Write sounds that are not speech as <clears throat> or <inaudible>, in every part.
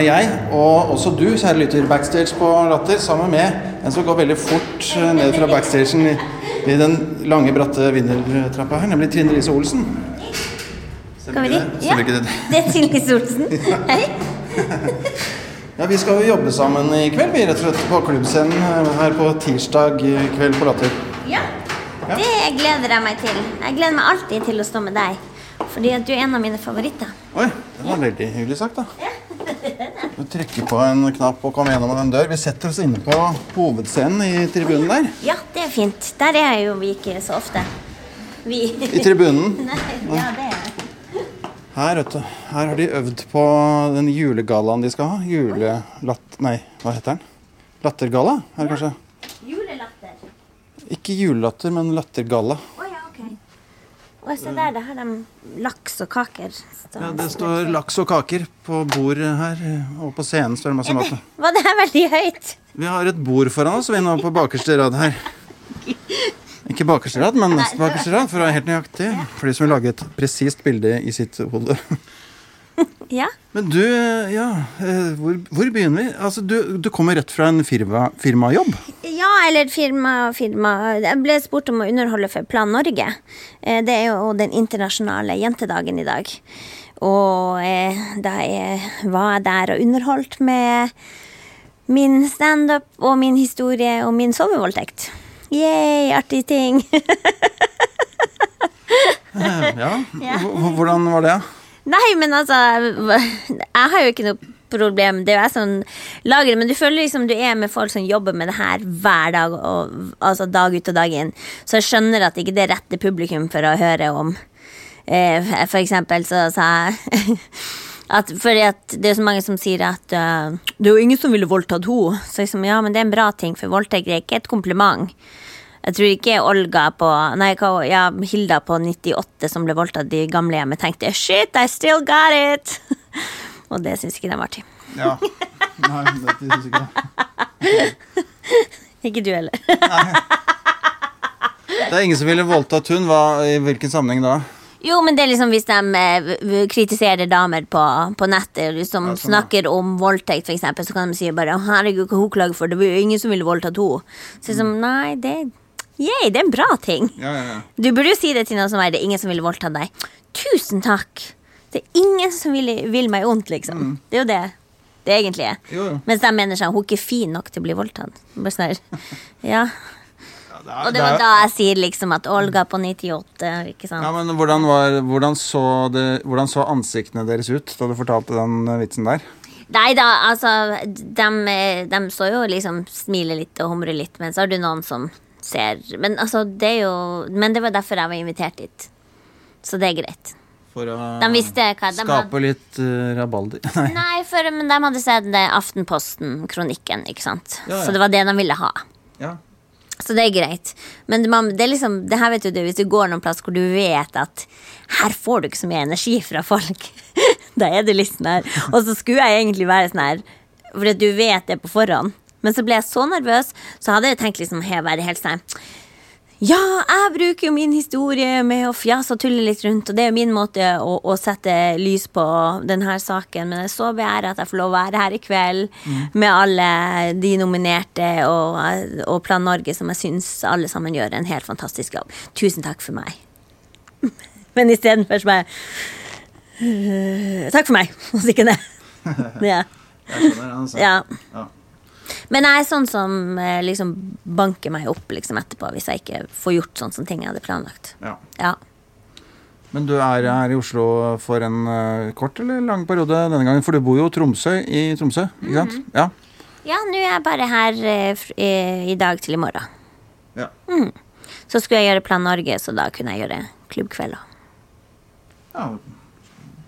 er jeg, og også du, kjære lytter, backstage på Latter, sammen med en som går veldig fort eh, ned fra backstagen i, i den lange, bratte vinnertrappa her, nemlig Trine Lise Olsen. Dit? det? Ja, Stemmer det? det er Trine Lise Olsen. <laughs> Hei. Ja, Vi skal jo jobbe sammen i kveld, vi rett og slett på klubbscenen eh, her på tirsdag kveld på Latter. Ja, det gleder jeg meg til. Jeg gleder meg alltid til å stå med deg. Fordi at du er en av mine favoritter. Oi, det var veldig hyggelig sagt, da. Du trykker på en knapp og kommer gjennom en dør. Vi setter oss inne på hovedscenen i tribunen der. Ja, det er fint. Der er jo vi ikke så ofte. Vi. I tribunen. <laughs> Nei, ja, det er Her, vet du. Her har de øvd på den julegallaen de skal ha. Julelatt... Nei, hva heter den? Lattergalla, er det kanskje? julelatter. Ikke julelatter, men lattergalla. Og se der, det har de laks og kaker. Ja, det står laks og kaker på bordet her, og på scenen står det masse mat. Var det veldig høyt? Vi har et bord foran oss, vi er nå på bakerste rad her. Ikke bakerste rad, men nest bakerste rad, for å være helt nøyaktig. For de som vil lage et presist bilde i sitt hode. <laughs> Ja. Men du, ja, eh, hvor, hvor begynner vi? Altså, du, du kommer rett fra en firma, firmajobb. Ja, eller firma, firma Jeg ble spurt om å underholde for Plan Norge. Eh, Det er jo den internasjonale jentedagen i dag. Og eh, da jeg var jeg der og underholdt med min standup og min historie og min sovevoldtekt. Yay, artig ting. <laughs> Ja, Hvordan var det? Nei, men altså Jeg har jo ikke noe problem. Det er jo jeg som lager det, men du føler liksom du er med folk som jobber med det her hver dag, og, altså dag ut og dag inn. Så jeg skjønner at ikke det er rette publikum for å høre om. Eh, for eksempel så sa jeg <laughs> at fordi at det er så mange som sier at uh, det er jo ingen som ville voldtatt henne. Så liksom, ja, men det er en bra ting, for voldtekt er ikke et kompliment. Jeg tror ikke Olga på Nei, ja, Hilda på 98 som ble voldtatt i gamlehjemmet, tenkte 'shit, I still got it'. <laughs> Og det syns ikke de var artig. Ja. Nei, det syns ikke jeg. <laughs> Ikke du heller. Nei. Det er ingen som ville voldtatt hun. Hva, I hvilken sammenheng da? Jo, men det er liksom hvis de eh, kritiserer damer på, på nettet, liksom Ja, sånn, ja. snakker om voldtekt, eksempel, så kan de si bare 'herregud, hva hun klager for', det var jo ingen som ville voldtatt henne. Så liksom, nei, det Yay, det er en bra ting. Ja, ja, ja. Du burde jo si det til noen som er det er ingen som ville voldta deg. Tusen takk! Det er ingen som vil, vil meg ondt, liksom. Det er jo det det egentlig er. Mm. Jo, jo. Mens de mener sånn, hun er ikke fin nok til å bli voldtatt. Bare sånn her, <laughs> ja. Det er- Og det var er- da jeg sier liksom at Olga på 98, ikke sant. Ja, men hvordan, var, hvordan, så det, hvordan så ansiktene deres ut da du fortalte den eh, vitsen der? Nei da, altså, de, de så jo liksom smile litt og humre litt, men så har du noen som ser Men altså, det er jo Men det var derfor jeg var invitert dit. Så det er greit. For å De visste hva de skape hadde. litt uh, rabalder? <laughs> Nei. Nei, for, men de hadde sett det Aftenposten-kronikken, ikke sant. Ja, ja. Så det var det de ville ha. Ja. Så det er greit. Men man, det er liksom, det her vet du, hvis du går noen plass hvor du vet at her får du ikke så mye energi fra folk, <laughs> da er du litt sånn her. Og så skulle jeg egentlig være sånn her, for du vet det på forhånd. Men så ble jeg så nervøs, så hadde jeg tenkt liksom he- være helt sånn ja, jeg bruker jo min historie med å fjase og tulle litt rundt, og det er min måte å, å sette lys på denne saken. Men jeg er så beæret at jeg får lov å være her i kveld med alle de nominerte og, og Plan Norge, som jeg syns alle sammen gjør en helt fantastisk jobb. Tusen takk for meg. <laughs> Men istedenfor så bare «Øh, Takk for meg, <laughs> og så ikke det. <laughs> Ja. Jeg skjønner, altså. ja. Ja. Men jeg er sånn som eh, liksom banker meg opp liksom etterpå hvis jeg ikke får gjort sånn som ting jeg hadde planlagt. Ja. Ja. Men du er her i Oslo for en eh, kort eller lang periode denne gangen? For du bor jo i Tromsø, i Tromsø, ikke sant? Mhm. Ja. Ja, nå er jeg bare her eh, i, dag til i morgen. ja. Så skulle jeg gjøre Plan Norge, så da kunne jeg gjøre klubbkvelder. ja.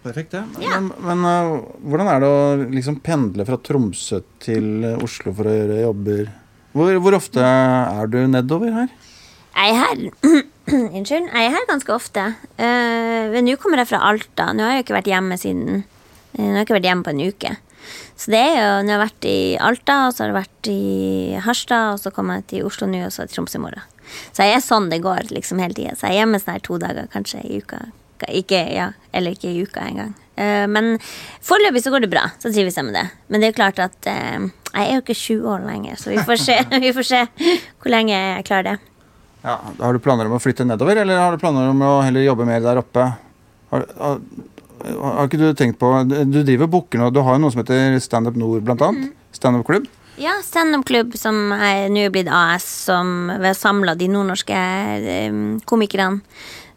Perfekt, det. Ja. Men, men uh, hvordan er det å liksom pendle fra Tromsø til eh, Oslo for å gjøre jobber? Hvor, hvor ofte er du nedover her? Jeg er her <clears throat> Unnskyld. Jeg er her ganske ofte. Uh, men nå kommer jeg fra Alta. Nå har jeg ikke vært hjemme siden Nå har jeg ikke vært hjemme på en uke. Så det er jo Nå har jeg vært i Alta, og så har jeg vært i Harstad, og så kommer jeg til Oslo nå, og så Tromsø i morgen. Så jeg er sånn det går liksom hele tida. Så jeg er hjemme sånn her to dager kanskje i uka. Ikke, ja, eller ikke i uka engang. Uh, men foreløpig så går det bra. Så trives jeg med det. Men det er jo klart at uh, jeg er jo ikke 20 år lenger, så vi får se, <laughs> vi får se hvor lenge jeg klarer det. Ja, Har du planer om å flytte nedover, eller har du planer om å heller jobbe mer der oppe? Har, har, har ikke du tenkt på Du driver booker nå, du har jo noe som heter Standup Nord, blant annet. Mm. Standup-klubb. Ja, standup-klubb som er nå blitt AS, som vi har samla de nordnorske um, komikerne.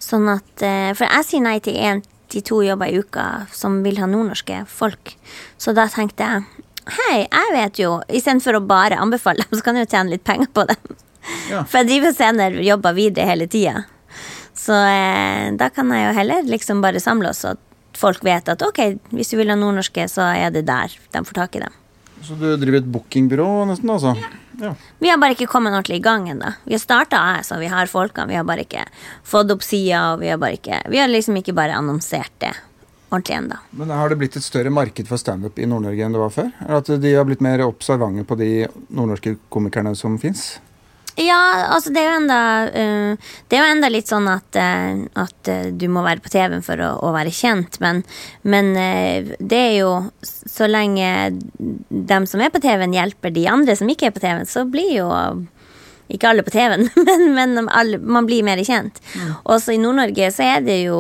Sånn at For jeg sier nei til én til to jobber i uka som vil ha nordnorske folk. Så da tenkte jeg hei, jeg vet jo, istedenfor å bare anbefale dem, så kan jeg jo tjene litt penger på dem. Ja. For jeg driver senere jobber videre hele tida. Så eh, da kan jeg jo heller liksom bare samle oss, og folk vet at ok, hvis du vil ha nordnorske, så er det der de får tak i dem. Så du driver et bookingbyrå nesten, altså? Ja. ja. Vi har bare ikke kommet ordentlig i gang ennå. Vi har starta og vi har folkene. Vi har bare ikke fått opp sida, og vi har bare ikke Vi har liksom ikke bare annonsert det ordentlig ennå. Men har det blitt et større marked for standup i Nord-Norge enn det var før? Eller at de har blitt mer observante på de nordnorske komikerne som fins? Ja, altså det er jo enda uh, Det er jo enda litt sånn at, uh, at uh, du må være på TV-en for å, å, være kjent, men, men det er jo Så lenge dem som er på TV-en, hjelper de andre som ikke er på TV-en, så blir jo ikke alle på TV-en, <laughs> men, men alle, man blir mer kjent. Mm. Også i Nord-Norge så er det jo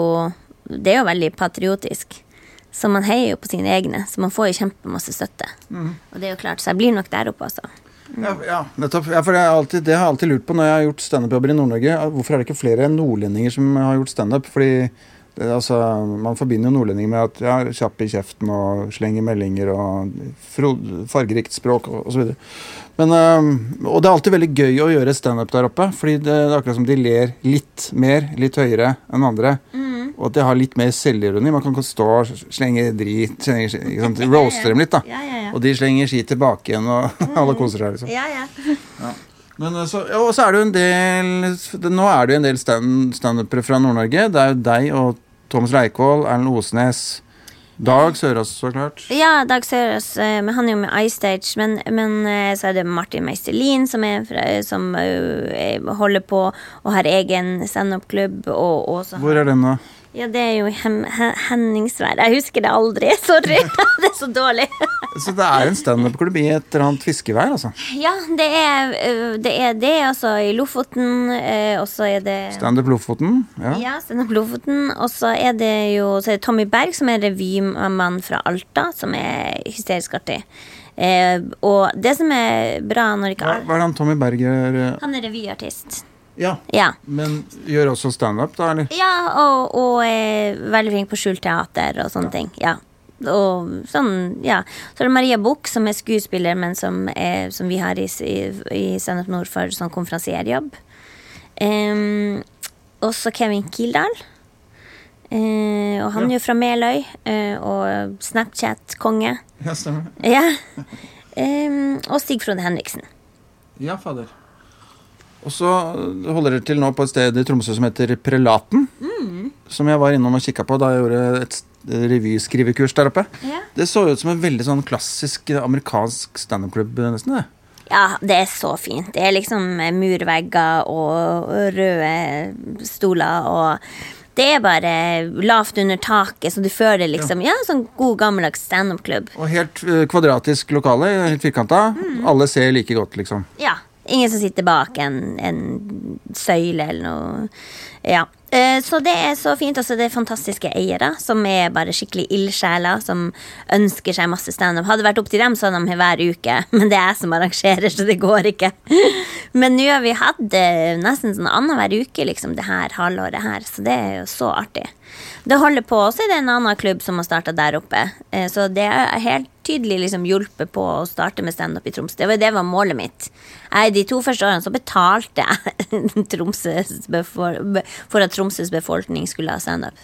Det er jo veldig patriotisk. Så man heier jo på sine egne, så man får jo kjempemasse støtte. Mm. Og det er jo klart, så jeg blir nok der oppe, altså. Ja, ja, nettopp. Ja, for det, alltid, det, har jeg alltid lurt på når jeg har gjort standup-jobber i Nord-Norge. Hvorfor er det ikke flere nordlendinger som har gjort standup? Fordi det, altså, Man forbinder jo nordlendinger med at ja, kjapp i kjeften og slenger meldinger og fargerikt språk og osv. Men, øh, og det er alltid veldig gøy å gjøre standup der oppe. Fordi det, er akkurat som de ler litt mer, litt høyere enn andre. Mm. Og at de har litt mer selvironi. Man kan stå og slenge drit, slenge, sant, roaste dem litt, da. Ja, ja, ja. Og de slenger ski tilbake igjen, og <laughs> alle koser seg, liksom. Ja, ja. Men eh, så, og så er det jo en del Nå er det jo en del standupere fra Nord-Norge. Det er jo deg og Thomas Reikvoll, Erlend Osnes. Dag Sørås, så klart. Ja, Dag Sørås. Eh, men han er jo med iStage. Men, men eh, så er det Martin Meisterlin som, er, som holder på og har egen standup-klubb. Hvor er den, da? Ja, det er jo Henningsvær. Jeg husker det aldri. <laughs> Sorry. <laughs> det er så dårlig. <laughs> så det er en standup-klubb i et eller annet fiskevær, altså? Ja, det er det, er det altså i Lofoten. Og så er det Standup Lofoten? Ja, ja Standup Lofoten. Og så er det jo så er det Tommy Berg, som er revymann fra Alta, som er hysterisk artig. Eh, og det som er bra når ikke hva er det han Tommy Berg gjør? Han er revyartist. Ja. ja. Men gjør også standup, da? eller? Ja, og, og er veldig flink på skjult teater og sånne ja. ting. Ja. Og sånn, ja. Så er det Maria Buch, som er skuespiller, men som, er, som vi har i, i, i Standup Nord for sånn konferansierjobb. Um, også Kevin Kildahl. Uh, og han ja. er jo fra Meløy, uh, og Snapchat-konge. Ja, stemmer. Ja. Um, og Stig Frode Henriksen. Ja, fader. Og så holder dere til nå på et sted i Tromsø som heter Prelaten. Mm. Som jeg var innom og kikka på da jeg gjorde et revyskrivekurs der oppe. Ja. Det så ut som en veldig sånn klassisk amerikansk standup-klubb, nesten. det. Ja, det er så fint. Det er liksom murvegger og røde stoler og det er bare lavt under taket, så du føler liksom Ja, ja sånn god, gammeldags standup-klubb. Og helt kvadratisk lokale, helt firkanta. Mm. Alle ser like godt, liksom. Ja. Ingen som sitter bak en, en søyle eller noe. Ja. Eh, så det er så fint. Altså, det er fantastiske eiere som er bare skikkelig ildsjeler, som ønsker seg masse standup. Hadde vært opp til dem, så hadde de hver uke, <laughs> men det er jeg som arrangerer, så det går ikke. <laughs> Men nå har vi hatt eh, nesten sånn annenhver uke liksom, det her halvåret her, så det er jo så artig. Det holder på, også i en annen klubb som har starta der oppe. Eh, så det er helt tydelig liksom hjulpet på å starte med standup i Tromsø. Det var, det var målet mitt. Jeg, de to første årene så betalte jeg <laughs> for, for at Tromsøs befolkning skulle ha standup.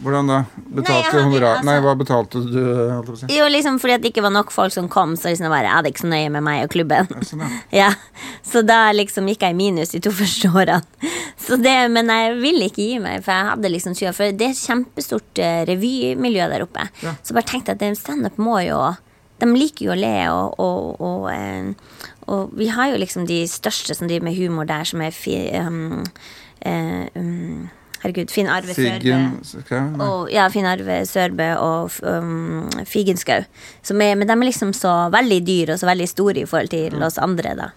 Hvordan da? Betalte Nei, honorar altså, Nei, hva betalte du? Si? Jo, liksom fordi det ikke var nok folk som kom, så liksom bare, jeg hadde ikke så nøye med meg og klubben. Ja, sånn, ja. <laughs> Så da liksom gikk jeg i minus de to <laughs> første årene. Så det, men jeg ville ikke gi meg, for jeg hadde liksom skya. For det er et kjempestort uh, revymiljø der oppe. Ja. Så bare tenkte jeg at standup må jo De liker jo å le, og, og, og, uh, og, vi har jo liksom de største som driver med humor der, som er um, uh, um, Herregud, Finn Arve Sørbø. Skau? Nei. Og, ja, Finn Arve Sørbø og um, Figenschou. Men de er liksom så veldig dyre og så veldig store i forhold til oss andre, da.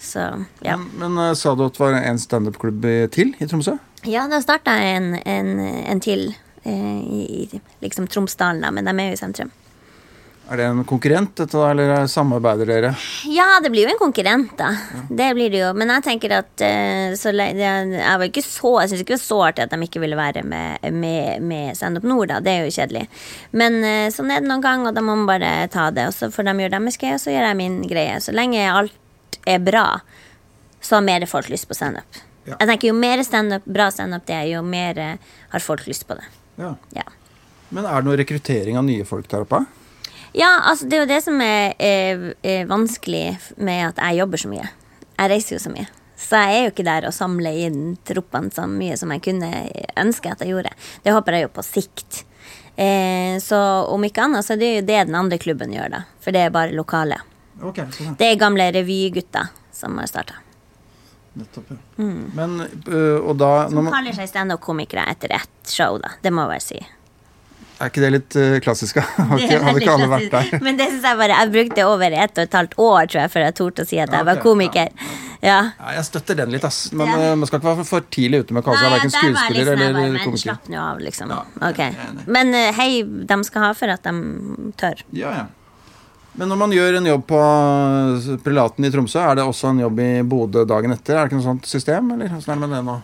Så, ja. Men, men eh, sa du at det var en standup-klubb til i Tromsø? Ja, det starta en, en, en til eh, i, i liksom Tromsdalen, da, men de er jo i sentrum. Er det en konkurrent, dette da, eller samarbeider dere? Ja, det blir jo en konkurrent, da. Det blir det jo. Men jeg tenker at eh, så det, Jeg var ikke så Jeg syns ikke det var så artig at de ikke ville være med, med, med Stand Up Nord, da. Det er jo kjedelig. Men eh, sånn er det noen gang, og da må man bare ta det. Og så får de gjøre deres greie, og så gjør jeg min greie. Så lenge alt er bra, så har mer folk lyst på standup. Ja. Jeg tenker Jo mer stand-up, bra standup det er, jo mer eh, har folk lyst på det. Ja. Ja. Men er det noe rekruttering av nye folk der oppe? Ja, altså det er jo det som er, er, er vanskelig med at jeg jobber så mye. Jeg reiser jo så mye. Så jeg er jo ikke der og samler inn troppene så mye som jeg kunne ønske at jeg gjorde. Det håper jeg jo på sikt. Eh, så om ikke annet, så er det jo det den andre klubben gjør, da. For det er bare lokale. Okay, sånn Det er gamle revygutter som har starta. Nettopp, ja. Men, øh, og da Som man, kaller seg standup-komikere etter ett show, da. Det må jeg bare si. Er ikke det litt øh, klassisk? <laughs> Har ikke, hadde ikke alle vært der? <laughs> Men det synes jeg bare Jeg brukte over ett og et halvt år, tror jeg, før jeg torde å si at jeg var komiker. Ja. Ja, jeg støtter den litt, ass. Men Ja. øh, man skal ikke være for tidlig ute med å kalle seg verken skuespiller sånn, eller bare, komiker. slapp nå av, liksom. Ja, Ok. jeg er. Men eh, hei, de skal ha for at de tør. Ja, ja. Men når man gjør en jobb på prilaten Prelaten i Tromsø, er det også en jobb i Bodø dagen etter? Er det ikke noe sånt system, eller åssen er det med det nå?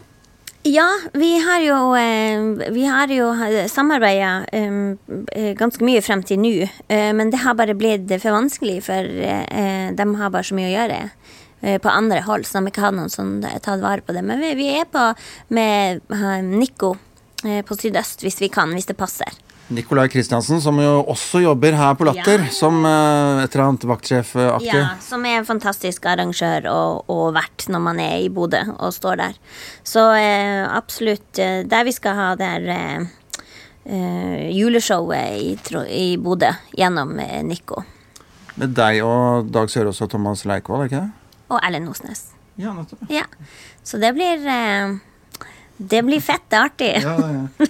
Ja, vi har jo, eh, vi jo samarbeida eh, ganske mye frem til nå. Eh, men det har bare blitt for vanskelig, for eh, de har bare så mye å gjøre. eh, På andre hold, så de ikke har noen som har tatt vare på det. Men vi, vi er på med eh, Nico eh, på Sydøst hvis vi kan, hvis det passer. Nicolai Kristiansen, som jo også jobber her på Latter, Ja. som uh, et eller annet vaktsjefaktig. Ja, som er en fantastisk arrangør og, og vert når man er i Bodø og står der. Så uh, absolutt uh, der vi skal ha eh, juleshowet i, i Bodø gjennom Nico Med deg og Dag Sørås og Thomas Leikvoll, ikke det? og Ellen Osnes. Ja, nettopp. Ja. Så det blir det blir fett artig. Ja, <laughs> ja.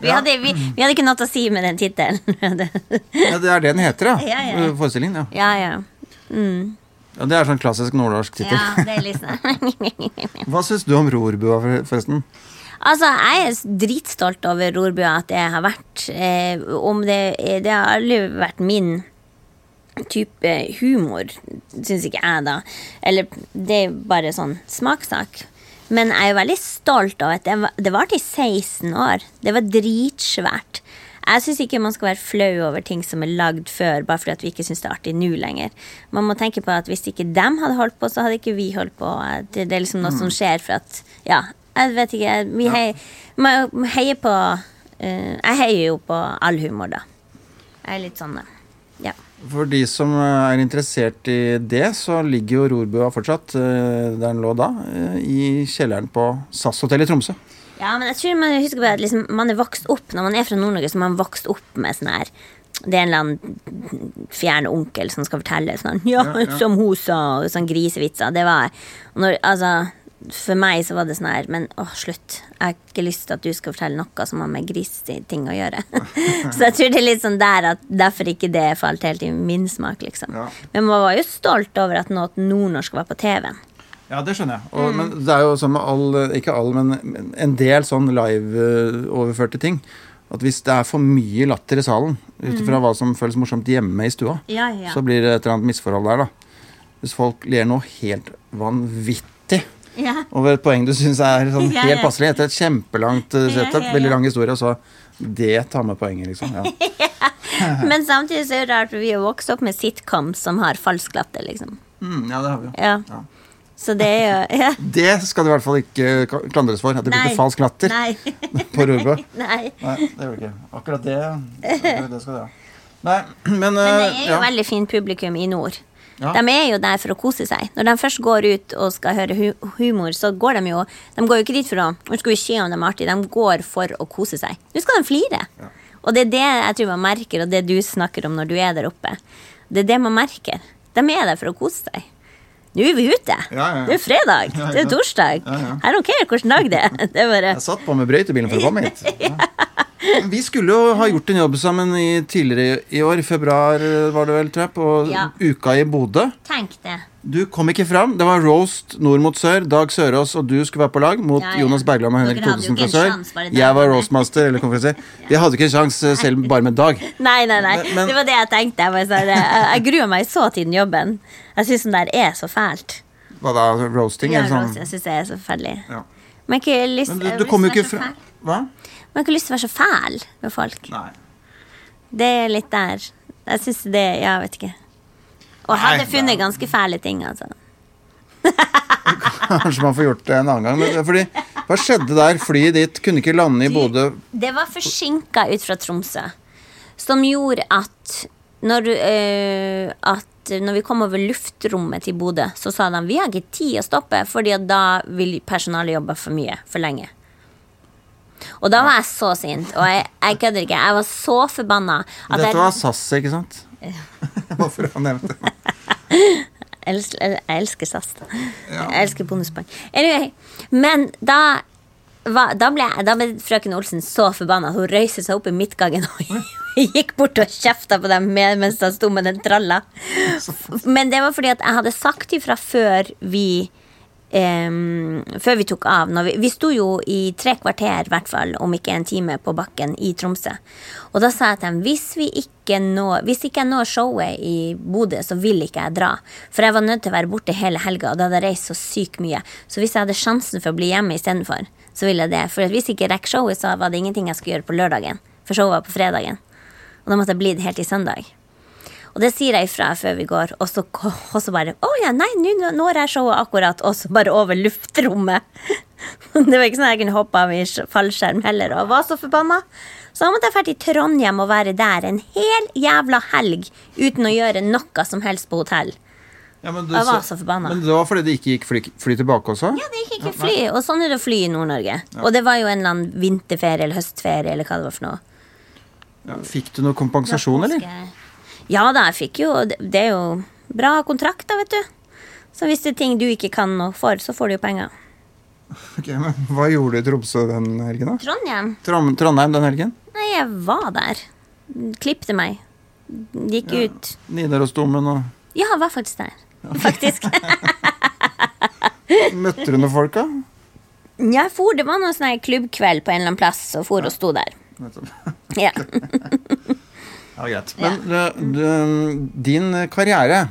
vi, hadde, vi, vi hadde ikke noe å si med den tittelen. <laughs> ja, det er det den heter, ja. Forestillingen, ja. ja, ja. Mm. ja. Det er sånn klassisk nordnorsk tittel. ja, det er liksom <laughs> Hva syns du om Rorbua, forresten? Altså, jeg er dritstolt over Rorbua, at det har vært eh, Om det Det har aldri vært min type humor, syns ikke jeg, da. Eller det er bare sånn smakssak. Men jeg er jo veldig stolt av at det var, det var til 16 år. Det var dritsvært. Jeg syns ikke man skal være flau over ting som er lagd før, bare fordi vi ikke syns det er artig nå lenger. Man må tenke på at hvis ikke dem hadde holdt på, så hadde ikke vi holdt på. Det, det er liksom noe som skjer for at Ja, jeg vet ikke. Vi heier, man heier på uh, Jeg heier jo på all humor, da. Jeg er litt sånn, da. Ja. For de som er interessert i det, så ligger jo Rorbua fortsatt, øh, der den lå da, øh, i kjelleren på SAS-hotellet i Tromsø. Ja, men jeg tror man husker på at liksom, man er vokst opp Når man er fra Nord-Norge, så er man vokst opp med sånn her Det er en eller annen fjern onkel som skal fortelle sånn <laughs> Ja, Ja, ja. som hun sa, og sånn grisevitser. Det var når, Altså, for meg så var det sånn her Men åh, slutt. Jeg har ikke lyst til at du skal fortelle noe som har med griseting å gjøre. <laughs> så jeg tror det er litt sånn der at derfor ikke det falt helt i min smak, liksom. Ja. Men man var jo stolt over at noe nordnorsk var på TV-en. Ja, det skjønner jeg. Og, Men det er jo sånn med all, ikke all, men en del sånn live-overførte ting. At hvis det er for mye latter i salen, ut ifra hva som føles morsomt hjemme i stua, Ja, ja. så blir det et eller annet misforhold der, da. Hvis folk ler noe helt vanvittig ja. over et poeng du syns er sånn helt passelig, etter et kjempelangt Ja, setup, veldig lang historie, og så det tar med poenget, liksom. <laughs> Ja. Men samtidig så er det rart, for vi har vokst opp med sitcoms som har falsk latter, liksom. Mm, ja, det har vi jo. Ja. Ja. Så det er jo ja. <laughs> Det skal det i hvert fall ikke klandres for, at det blir falsk latter Nei. <laughs> på Rorbø. Nei. Nei, det gjør det ikke. Akkurat det, det, skal det ha. Nei, men, Men det eh, er jo veldig fint publikum i nord. Ja. De er jo der for å kose seg. Når de først går ut og skal høre hu humor, så går de jo De går jo ikke dit for å Nå skal vi se om de er artige. De går for å kose seg. Nå skal de flire. Og det er det jeg tror man merker, og det du snakker om når du er der oppe. Det er det man merker. De er der for å kose seg. Nå er vi ute. Ja, ja. Det er fredag. Ja, Det er torsdag. I don't care hvilken dag det er. Det er bare Jeg satt på med brøytebilen for å komme hit. <laughs> Vi skulle jo ha gjort en jobb sammen i, tidligere i år, i februar var det vel, tror jeg, på uka i Bodø. Tenk det. Du kom ikke fram. Det var roast nord mot sør. Dag Sørås og du skulle være på lag mot Ja, ja. Jonas Bergland og Henrik Thodesen fra sør. Jeg var roastmaster eller konferansier. <laughs> Vi hadde ikke en sjanse selv bare med Dag. <laughs> Nei, nei, nei. Men- det var det jeg tenkte. Jeg, var sånn, jeg, jeg gruer meg så til den jobben. Jeg syns den der er så fælt. Hva da? Roasting? Ja, eller sånn? roast, jeg synes det er så forferdelig. Ja. Men ikke lyst, Men du, du kom jo ikke fra. Hva? Men jeg har ikke lyst til å være så fæl med folk. Nei. Det er litt der. Jeg syns det jeg vet ikke. Og hadde funnet ganske fæle ting, altså. <laughs> Kanskje man får gjort det en annen gang. Fordi, hva skjedde der? Flyet ditt kunne ikke lande i Bodø. Det var forsinka ut fra Tromsø, som gjorde at når, eh, at når vi kom over luftrommet til Bodø, så sa de vi har ikke tid å stoppe, fordi da vil personalet jobbe for mye, for lenge. Og da var jeg så sint, og jeg, jeg kødder ikke. Jeg var så forbanna. Dette var SAS, ikke sant? <laughs> <laughs> Hvorfor han nevnte det? <laughs> Jeg elsker, SAS. da. Jeg elsker bonuspoeng. Anyway, men da da, ble, da ble frøken Olsen så forbanna hun røyste seg opp i midtgangen og <laughs> gikk bort og kjefta på dem mens de sto med den tralla. Men det var fordi at jeg hadde sagt ifra før vi em, før vi tok av. Vi, vi sto jo i tre kvarter, hvert fall, om ikke en time, på bakken i Tromsø. Og da sa jeg til dem hvis, vi ikke når, hvis ikke jeg når showet i Bodø, så vil ikke jeg dra. For jeg var nødt til å være borte hele helga, og da hadde jeg reist så sykt mye. Så hvis jeg hadde sjansen for å bli hjemme istedenfor, så ville jeg det. For hvis jeg ikke rekker showet, så var det ingenting jeg skulle gjøre på lørdagen. For showet var på fredagen. Og da måtte jeg bli det helt til søndag. Og det sier jeg ifra før vi går, og så, og så bare Å ja, nei, nå når jeg showet akkurat, og så bare over luftrommet. <laughs> Det var ikke sånn at jeg kunne hoppe av i fallskjerm heller, og var så forbanna. Så da måtte jeg dra til Trondheim og være der en hel jævla helg uten å gjøre noe som helst på hotell. Ja, men du Jeg var så forbanna. Men det var fordi det ikke gikk fly, fly tilbake også? Ja, det gikk ikke fly, og sånn er det å fly i Nord-Norge. Og det var jo en eller annen vinterferie eller høstferie eller hva det var for noe. Ja, fikk du noe kompensasjon, eller? Ja da, jeg fikk jo Det er jo bra kontrakt, da, vet du. Så hvis det er ting du ikke kan noe for, så får du jo penger. Ok, men Hva gjorde du i Tromsø den helgen, da? Trondheim? Trond- Trondheim den helgen? Nei, jeg var der. Klipte meg. Gikk Ja. ut. Nidarosdomen og Ja, jeg var faktisk der. Faktisk. <laughs> Møtte du noen folk, da? Jeg for, Det var noen sånn klubbkveld på en eller annen plass, og for og sto der. Ja. <laughs> <laughs> Ja, greit. Men du, du, din karriere,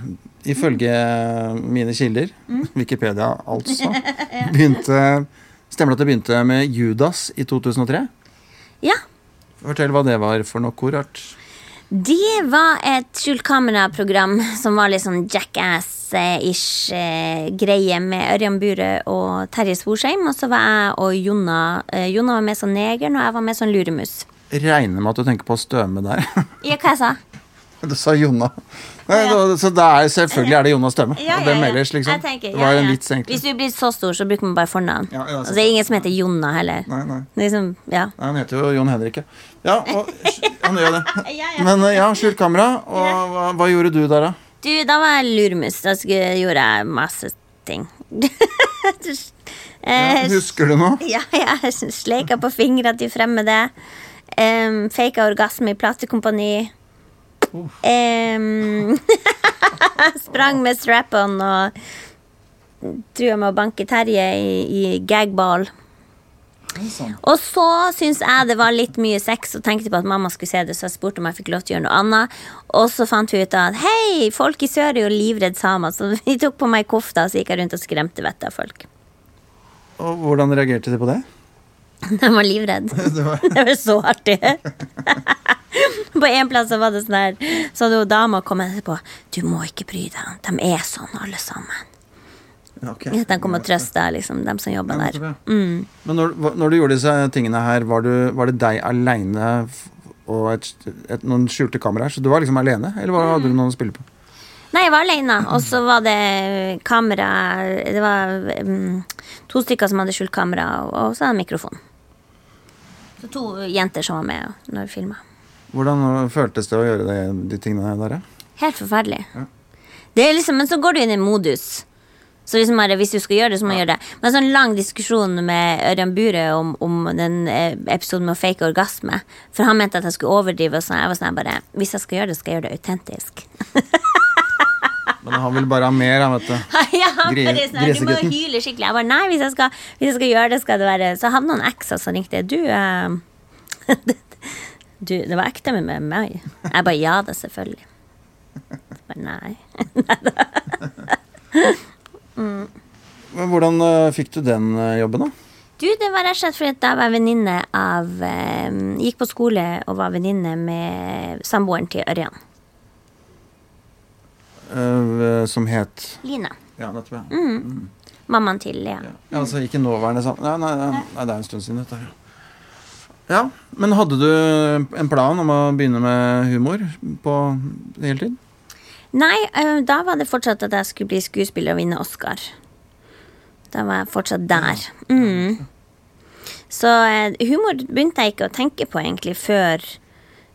ifølge mine kilder, Mm. Wikipedia altså, <laughs> begynte Stemmer det at det begynte med Judas i 2003? ja. Fortell hva det var for noe korart. Det var et skjult kameraprogram som var litt sånn jackass-ish eh, greie med Ørjan Bure og Terje Sporsheim. Og så var jeg og Jonna eh, Jonna var med som neger, og jeg var med som luremus. Regner med at du tenker på Støme der. <laughs> Ja, hva jeg sa Du sa Jonna. Nei, Ja. da, så er, selvfølgelig er det Jonas Støme. og hvem ellers, liksom? Tenker, det var en vits, egentlig. Hvis du blir så stor, så bruker man bare fornavn. Ja, ja, og det er ingen som heter Jonna heller. Nei, nei. Liksom, ja. Nei, Han heter jo Jon Henrik, ja. Ja, og, <laughs> han gjør det. Ja, ja. Men eh, ja, skjult kamera. Og hva, hva gjorde du der, da? Du, da var jeg lurmus. Da gjorde jeg masse ting. <laughs> Ja, eh, husker du noe? Ja, jeg sleika på fingra til fremmede. Um, Faka orgasme i platekompani. Um, <laughs> sprang med strap-on og trua med å banke Terje i, i gagball. Og så syns jeg det var litt mye sex og tenkte på at mamma skulle se det, så jeg spurte om jeg fikk lov til å gjøre noe annet. Og så fant vi ut at hei, folk i sør er jo livredd samer, så de tok på meg kofta og så gikk jeg rundt og skremte vettet av folk. Og hvordan reagerte de på det? <laughs> De var livredd. <laughs> Det var Det var så artig. <laughs> På en plass så var det sånn her Så hadde jo dama kommet etterpå. Du må ikke bry deg. De er sånn, alle sammen. Okay. De kom og trøsta liksom, dem som jobba Ja, der. Mm. Men når, når du gjorde disse tingene her, var, du, var det deg aleine og et, et, noen skjulte kameraer? Så du var liksom alene, eller var, hadde du noen å spille på? Nei, jeg var alene, og så var det kamera Det var um, to stykker som hadde skjult kamera, og så hadde jeg mikrofon. Så to jenter som var med når vi filma. Hvordan føltes det å gjøre det, de tingene der? Helt forferdelig. Det er liksom, men så går du inn i modus. Så liksom bare, hvis du skal gjøre det, så må du gjøre det. Men en sånn lang diskusjon med Ørjan Bure om, om den eh, episoden med å fake orgasme. For han mente at jeg skulle overdrive. Og sånn. Jeg var sånn bare Hvis jeg skal gjøre det, skal jeg gjøre det autentisk. <laughs> Men han vil bare ha mer, han, vet du. <laughs> ja, Gri- sånn, du må hyle skikkelig. Jeg bare nei, hvis jeg skal, hvis jeg skal gjøre det, skal det være Så hadde noen ekser som ringte. Du, uh, <laughs> du Det var ekte med meg. Jeg bare ja da, selvfølgelig. Jeg bare nei. <laughs> Men Hvordan eh, fikk du den eh, jobben, da? Du, det var rett og slett fordi jeg var venninne av Gikk på skole og var venninne med samboeren til Ørjan. Eh, som het Lina. Ja, nettopp. Ja. Mm. Mammaen til Lea. Ja. ja, altså ikke nåværende sammen Nei, nei, nei, nei, det er en stund siden dette. Ja, Men hadde du en plan om å begynne med humor på heltid? Nei, uh, da var det fortsatt at jeg skulle bli skuespiller og vinne Oscar. Da var jeg fortsatt der. Mm. Så humor begynte jeg ikke å tenke på egentlig før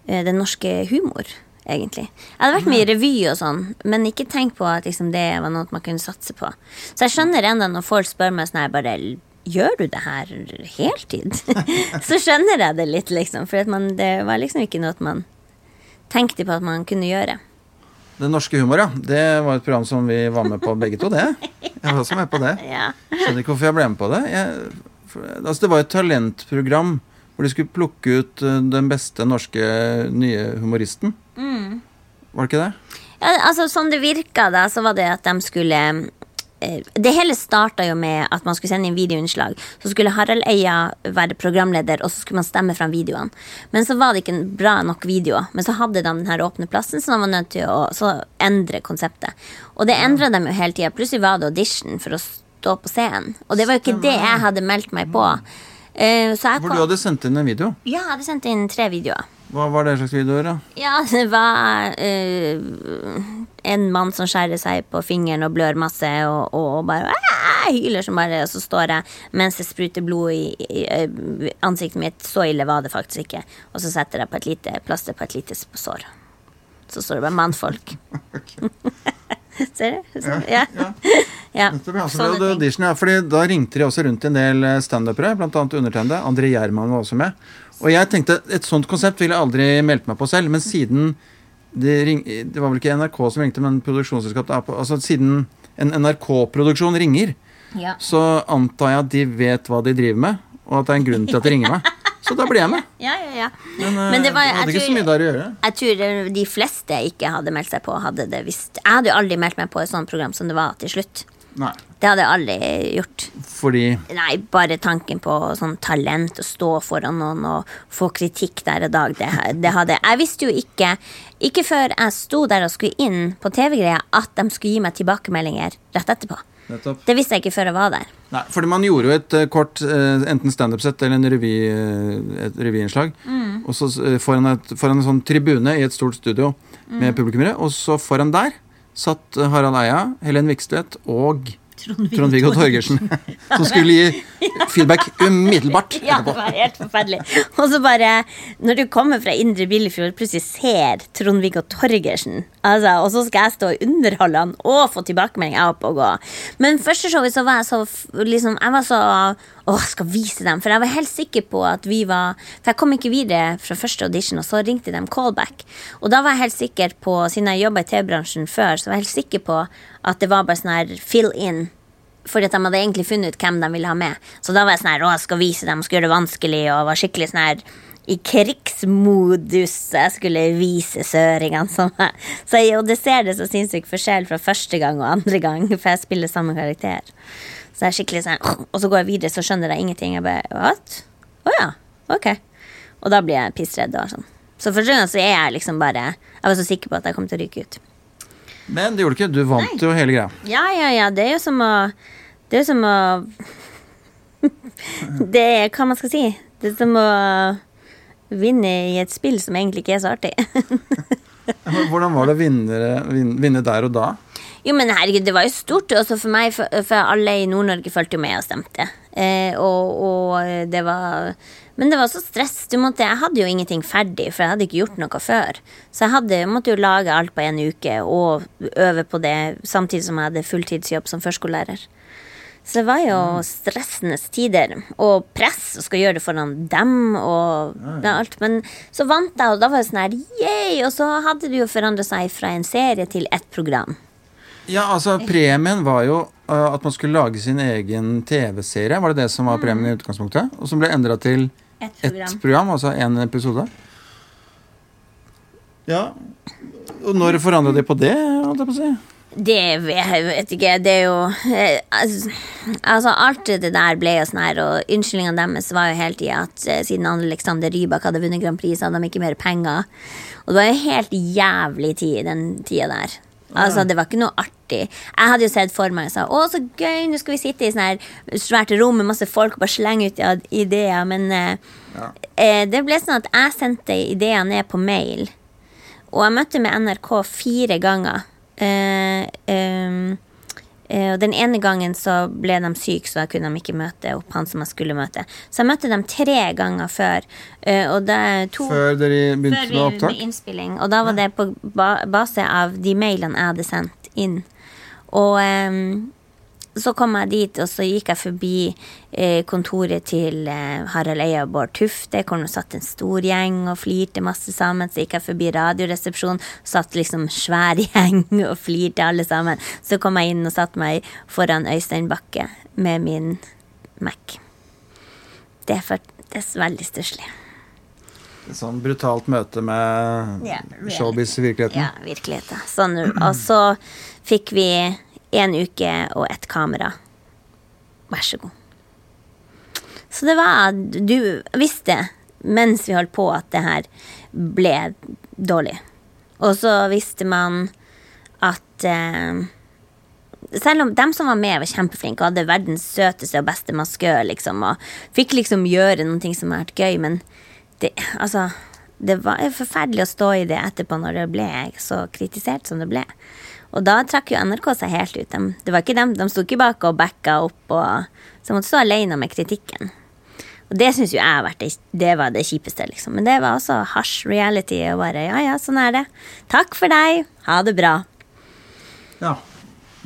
den norske humor, egentlig. Jeg hadde vært med i revy og sånn, men ikke tenkt på at liksom, det var noe man kunne satse på. Så jeg skjønner enda når folk spør meg sånn her bare Gjør du det her heltid? <laughs> så skjønner jeg det litt, liksom. For man, det var liksom ikke noe man tenkte på at man kunne gjøre. Den norske humor, ja. Det var et program som vi var med på begge to, det. Jeg var også med på det. <laughs> Skjønner ikke hvorfor jeg ble med på det. Jeg, for, altså det var et talentprogram hvor de skulle plukke ut eh, den beste norske nye humoristen. Var det ikke det? Ja, altså Sånn det virka, da, så var det at de skulle eh, Det hele starta jo med at man skulle sende inn videoinnslag. Så skulle Harald Eia være programleder, og så skulle man stemme fram videoene. Men så var det ikke en bra nok videoer. Men så hadde de den her åpne plassen, så de var nødt til å så endre konseptet. Og det endra de jo hele tida. Plutselig var det audition for å stå på scenen. Og det var jo ikke det jeg hadde meldt meg på. Eh, Hvor kom, du hadde sendt inn en video. ja, jeg hadde sendt inn tre videoer. Hva var det slags videoer, da? Ja, det var uh, en mann som skjærer seg på fingeren og blør masse og, og bare hyler som bare, og så står jeg mens det spruter blod i, i, i ansiktet mitt. Så ille var det faktisk ikke. Og så setter jeg på et lite plaster på et lite sår. Så står det bare 'mannfolk'. <laughs> Ser du? Så, ja. ja. ja. <laughs> Ja. Så ble det audition, ja. Fordi da ringte de også rundt en del eh, standupere, annet undertegnede. André Gjerman var også med. Og jeg tenkte et sånt konsept ville jeg aldri meldt meg på selv, men siden det, ring, det var vel ikke NRK som ringte, men produksjonsselskap da, på- Altså siden en NRK-produksjon ringer, Ja. så antar jeg at de vet hva de driver med, og at det er en grunn til at de ringer meg. Så da ble jeg med. Ja, ja, ja. Men, eh, Men det var- hadde jeg ikke tror- så mye der å gjøre. Jeg tror de fleste ikke hadde meldt seg på, hadde det visst. Jeg hadde jo aldri meldt meg på et sånt program som det var til slutt. Nei. Det hadde jeg aldri gjort. Fordi Nei, bare tanken på sånn talent, å stå foran noen og få kritikk der og dag, det, det hadde Jeg visste jo ikke, ikke før jeg sto der og skulle inn på TV-greia, at de skulle gi meg tilbakemeldinger rett etterpå. Nettopp. Det visste jeg ikke før jeg var der. Nei, fordi man gjorde jo et uh, kort uh, enten standup-sett eller en revy, uh, et revyinnslag. Og så foran, et, foran en sånn tribune i et stort studio med publikummere. Og så foran der satt Harald Eia, Helen Vikstvedt og Trond-Viggo Torgersen. <laughs> som skulle gi feedback umiddelbart Ja, det var helt forferdelig. Og så bare, når du kommer fra Indre Billefjord, plutselig ser Trond-Viggo Torgersen, altså, og så skal jeg stå og underholde han og få tilbakemelding, jeg er og gå. Men første showet så var jeg så, liksom, jeg var så, åh, jeg skal vise dem, for jeg var helt sikker på at vi var, for jeg kom ikke videre fra første audition, og så ringte de callback. Og da var jeg helt sikker på, siden jeg jobbet i TV-bransjen før, så var jeg helt sikker på at det var bare sånn her fill in, fordi at de hadde egentlig funnet ut hvem de ville ha med. Så da var jeg sånn her, å, jeg skal vise dem, skal gjøre det vanskelig, og var skikkelig sånn her i krigsmodus. Jeg skulle vise søringene meg. Så jeg, og det ser det så sinnssykt forskjell fra første gang og andre gang, for jeg spiller samme karakter. Så jeg er skikkelig sånn, Og så går jeg videre, så skjønner jeg ingenting. Jeg bare, what? Å ja, ok. Og da blir jeg pissredd og sånn. Så første gang så er jeg liksom bare Jeg var så sikker på at jeg kom til å ryke ut. Men det gjorde du ikke. Du vant jo hele greia. Ja, ja, ja. Det er jo som å Det er som å <laughs> Det er hva man skal si. Det er som å vinne i et spill som egentlig ikke er så artig. <laughs> Hvordan var det å vinne, vinne der og da? Jo, men herregud, det var jo stort også for meg, for, for alle i Nord-Norge fulgte jo med og stemte. Eh, og, og det var Men det var så stress. Måtte, jeg hadde jo ingenting ferdig, for jeg hadde ikke gjort noe før. Så jeg hadde, måtte jo lage alt på en uke og øve på det samtidig som jeg hadde fulltidsjobb som førskolelærer. Så det var jo stressende tider. Og press, og skal gjøre det foran dem og alt. Men så vant jeg, og da var det sånn her yay! Og så hadde det jo forandra seg fra en serie til ett program. Ja, altså Premien var jo uh, at man skulle lage sin egen TV-serie. Var det det som var premien i utgangspunktet? Og som ble endra til Ett ett program, altså én episode. Ja. Og når forandra de på det? holdt jeg på å si? Det vet jeg vet ikke. Det er jo eh, altså, altså, alt det der ble jo sånn her, og unnskyldningene deres var jo hele tida at eh, siden Alexander Rybak hadde vunnet Grand Prix, så hadde de ikke mer penger. Og det var jo helt jævlig tid den tida der. Altså, det var ikke noe artig. Jeg hadde jo sett for meg sa, å, så gøy, nå skal vi sitte i sånn svært rom med masse folk og bare slenge ut ideer, men eh, Ja. eh, det ble sånn at jeg sendte ideer ned på mail. Og jeg møtte med NRK fire ganger. Eh, ehm, eh, og den ene gangen så ble de syke, så da kunne de ikke møte opp han som jeg skulle møte. Så jeg møtte dem tre ganger før. eh, og det to Før dere begynte før med vi opptak? med innspilling. Og da var det på ba base av de mailene jeg hadde sendt inn. Og ehm, så kom jeg dit, og så gikk jeg forbi eh, kontoret til eh, Harald Eia og Bård Tufte, hvor det satt en stor gjeng og flirte masse sammen. Så gikk jeg forbi Radioresepsjonen, satt liksom svær <laughs> gjeng og flirte alle sammen. Så kom jeg inn og satte meg foran Øystein Bakke med min Mac. Det er, for, det er veldig stusslig. Sånn brutalt møte med yeah, showbiz-virkeligheten? Ja, virkeligheten. Sånn, og så fikk vi en uke og et kamera. Vær så god. Så det var Du visste mens vi holdt på at det her ble dårlig. Og så visste man at eh, selv om dem som var med, var kjempeflinke og hadde verdens søteste og beste maskør, liksom, og fikk liksom gjøre noe som har vært gøy, men det, altså, det var forferdelig å stå i det etterpå når det ble så kritisert som det ble. Og da trakk jo NRK seg helt ut. De, det var ikke dem, de sto ikke bak og backa opp, og, så måtte stå alene med kritikken. Og det syns jo jeg det, det var det kjipeste, liksom. Men det var også hasj reality. Og bare ja, ja, sånn er det. Takk for deg. Ha det bra. Ja.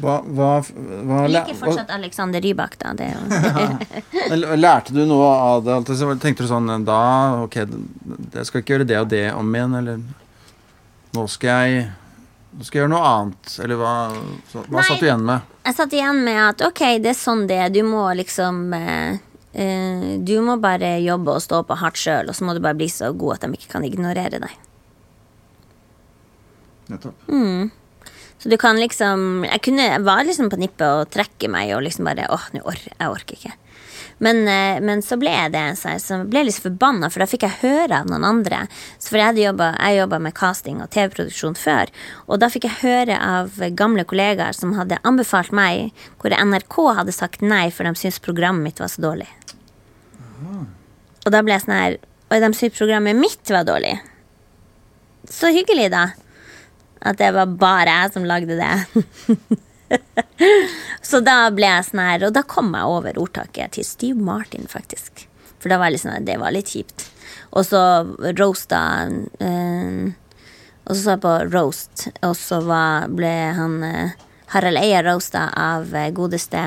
Hva, hva, hva, Jeg liker fortsatt Alexander Rybak, da. Det jo <laughs> Lærte du noe av det? alt? Så Tenkte du sånn da Ok, jeg skal ikke gjøre det og det om igjen, eller Nå skal jeg Nå skal gjøre noe annet. Eller hva, hva Nei. satt du igjen med? Jeg satt igjen med at ok, det er sånn det er. Du må liksom eh, eh, Du må bare jobbe og stå på hardt sjøl, og så må du bare bli så god at de ikke kan ignorere deg. Nettopp. Så du kan liksom Jeg kunne, jeg var liksom på nippet å trekke meg og liksom bare åh, nå or jeg orker ikke. Men, eh, men så ble jeg det, så jeg ble litt forbanna, for da fikk jeg høre av noen andre. Så for jeg jobba med casting og TV-produksjon før, og da fikk jeg høre av gamle kollegaer som hadde anbefalt meg, hvor NRK hadde sagt nei, for de syntes programmet mitt var så dårlig. Og da ble jeg sånn her Og de syntes programmet mitt var dårlig. Så hyggelig, da. At det var bare jeg som lagde det. <laughs> <laughs> så da ble jeg sånn her, og da kom jeg over ordtaket til Steve Martin, faktisk. For var sånn, det var litt kjipt. Og så roasta eh, Og så så jeg på roast, og så var, ble han eh, Harald Eia roasta av eh, godeste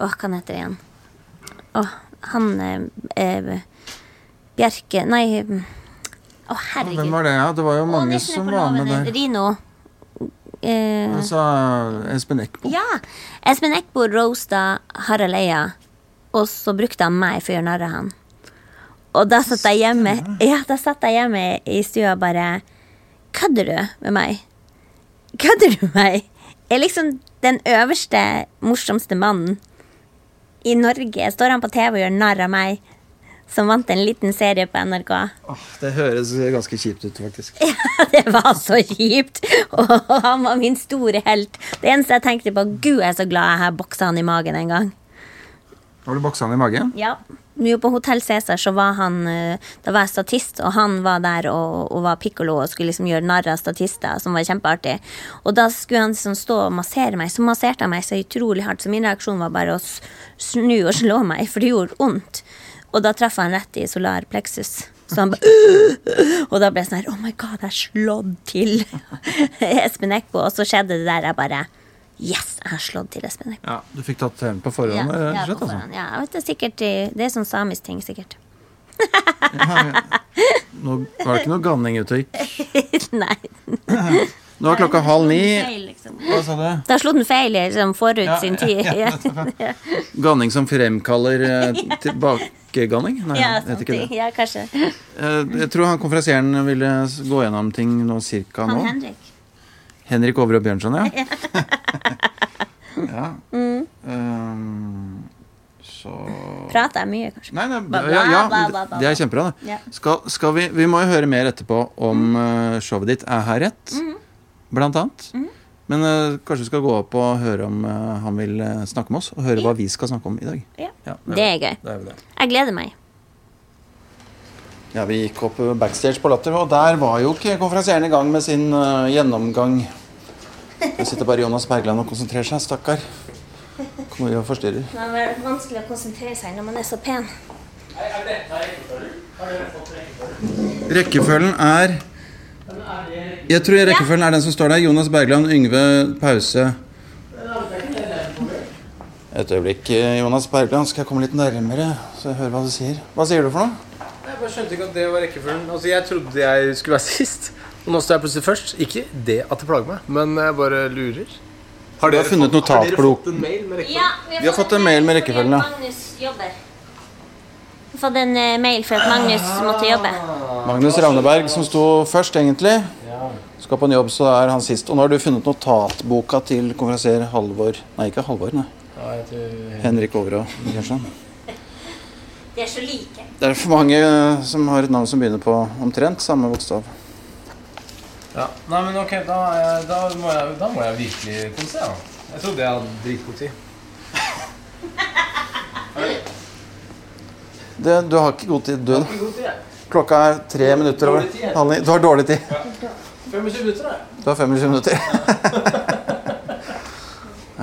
Åh, hva han heter igjen? Åh, han eh, eh, Bjerke Nei, å herregud. Hvem var det? Ja, det var jo mange som var med der. Rino. Eh, Altså Espen Eckbo. ja. Espen Eckbo roasta Harald Eia, og så brukte han meg for å gjøre narr av han. Og da satt jeg hjemme Ja, da satt jeg hjemme i stua og bare Kødder du med meg? Kødder du med meg? Jeg er liksom den øverste, morsomste mannen i Norge. Står han på TV og gjør narr av meg, som vant en liten serie på NRK? Oh, det høres ganske kjipt ut, faktisk. <laughs> Ja, Det var så kjipt! Og han var min store helt. Det eneste jeg tenkte på, gud, jeg er så glad jeg har boksa han i magen en gang. Har du boksa han i magen? Ja. Jo, på Hotell Cæsar så var han eh, Da var jeg statist, og han var der og, og var pikkolo og skulle liksom gjøre narr av statister, som var kjempeartig. Og da skulle han liksom stå og massere meg, så masserte han meg så utrolig hardt, så min reaksjon var bare å snu og slå meg, for det gjorde vondt. Og da traff han rett i solar plexus. Så han bare <gasps> Og da ble jeg sånn her Oh my god, jeg slått til <laughs> Espen Eckbo. Og så skjedde det der, jeg bare Yes, jeg har slått til Espen Eckbo. Ja, Du fikk tatt hevn på forhånd? Ja, ja, slett, på altså. ja, jeg vet det, er sikkert, det er sånn samisk ting, sikkert. Nå var det ikke noe ganning ute og gikk. <laughs> Nei. Nå er klokka halv ni. Feil, liksom. Hva sa du? Da slo den feil liksom, forut Ja, sin tid. ja, <laughs> Ja, Ganning som fremkaller eh, tilbakeganning? Nei, ja, det. ja kanskje. <laughs> Eh, Jeg tror han konferansieren ville gå gjennom ting nå cirka Han nå. Henrik. Henrik Overø Bjørnson, ja. <laughs> <laughs> ja. Mm. Um, så Prater jeg mye, kanskje? Nei, nei, Bla, bla, ja, ja, det er kjempebra. det. Skal, skal vi, vi må jo høre mer etterpå om eh, showet ditt Er her rett, Mhm. blant annet. Men uh, kanskje vi skal gå opp og høre om uh, han vil eh, snakke med oss, og høre hva vi skal snakke om i dag. Ja. Ja, Det er gøy. det er det. Jeg gleder meg. Ja, Vi gikk opp backstage på Latter, og der var jo ikke konferansieren i gang med sin gjennomgang. Nå sitter bare Jonas Bergland og konsentrerer seg, stakkar. Kommer og forstyrrer. Det er vanskelig å konsentrere seg når man er så pen. Rekkefølgen er Jeg tror rekkefølgen er den som står der. Jonas Bergland, Yngve Pause. Et øyeblikk, eh, Jonas Bergland. Skal jeg komme litt nærmere, så jeg hører hva du sier? Hva sier du for noe? Jeg bare skjønte ikke at det var rekkefølgen. Altså, Jeg trodde jeg skulle være <laughs> sist, og nå står jeg plutselig først. Ikke det at det plager meg, men jeg bare lurer. Har dere, har funnet fått, har dere notatblok. fått en mail med rekkefølgen? Ja, Vi har fått en mail med rekkefølgen, ja. Magnus jobber. Fått en eh, mail for at Magnus måtte jobbe. Magnus Ravneberg, som sto først, egentlig. Skal på en jobb, så er han sist. Og nå har du funnet notatboka til konferansier Halvor Nei, ikke Halvor, nei. Ja. Henrik Overå Bjørnson. De er så like. Det er for mange eh, som har et navn som begynner på omtrent samme bokstav. Ja. Nei, men ok, da, jeg, da, må jeg, da må jeg virkelig konse, da. Jeg trodde jeg hadde dritgod tid. <laughs> Det, du har ikke god tid, du. Ikke god tid, jeg. Klokka er tre minutter over tid, halv ni. Du har dårlig tid. 25 minutter, da. Du har 25 minutter. <laughs>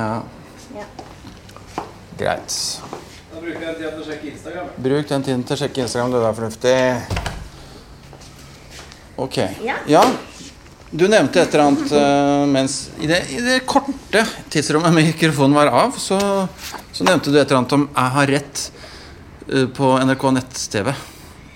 ja. Ja. Greit. Da bruker jeg tiden til å sjekke Instagram. Bruk den tiden til å sjekke Instagram. Det er fornuftig. Ok. Ja. Du nevnte et eller annet uh, mens i det, I det korte tidsrommet mikrofonen var av, så, så nevnte du et eller annet om 'Jeg har rett' på NRK nett-TV.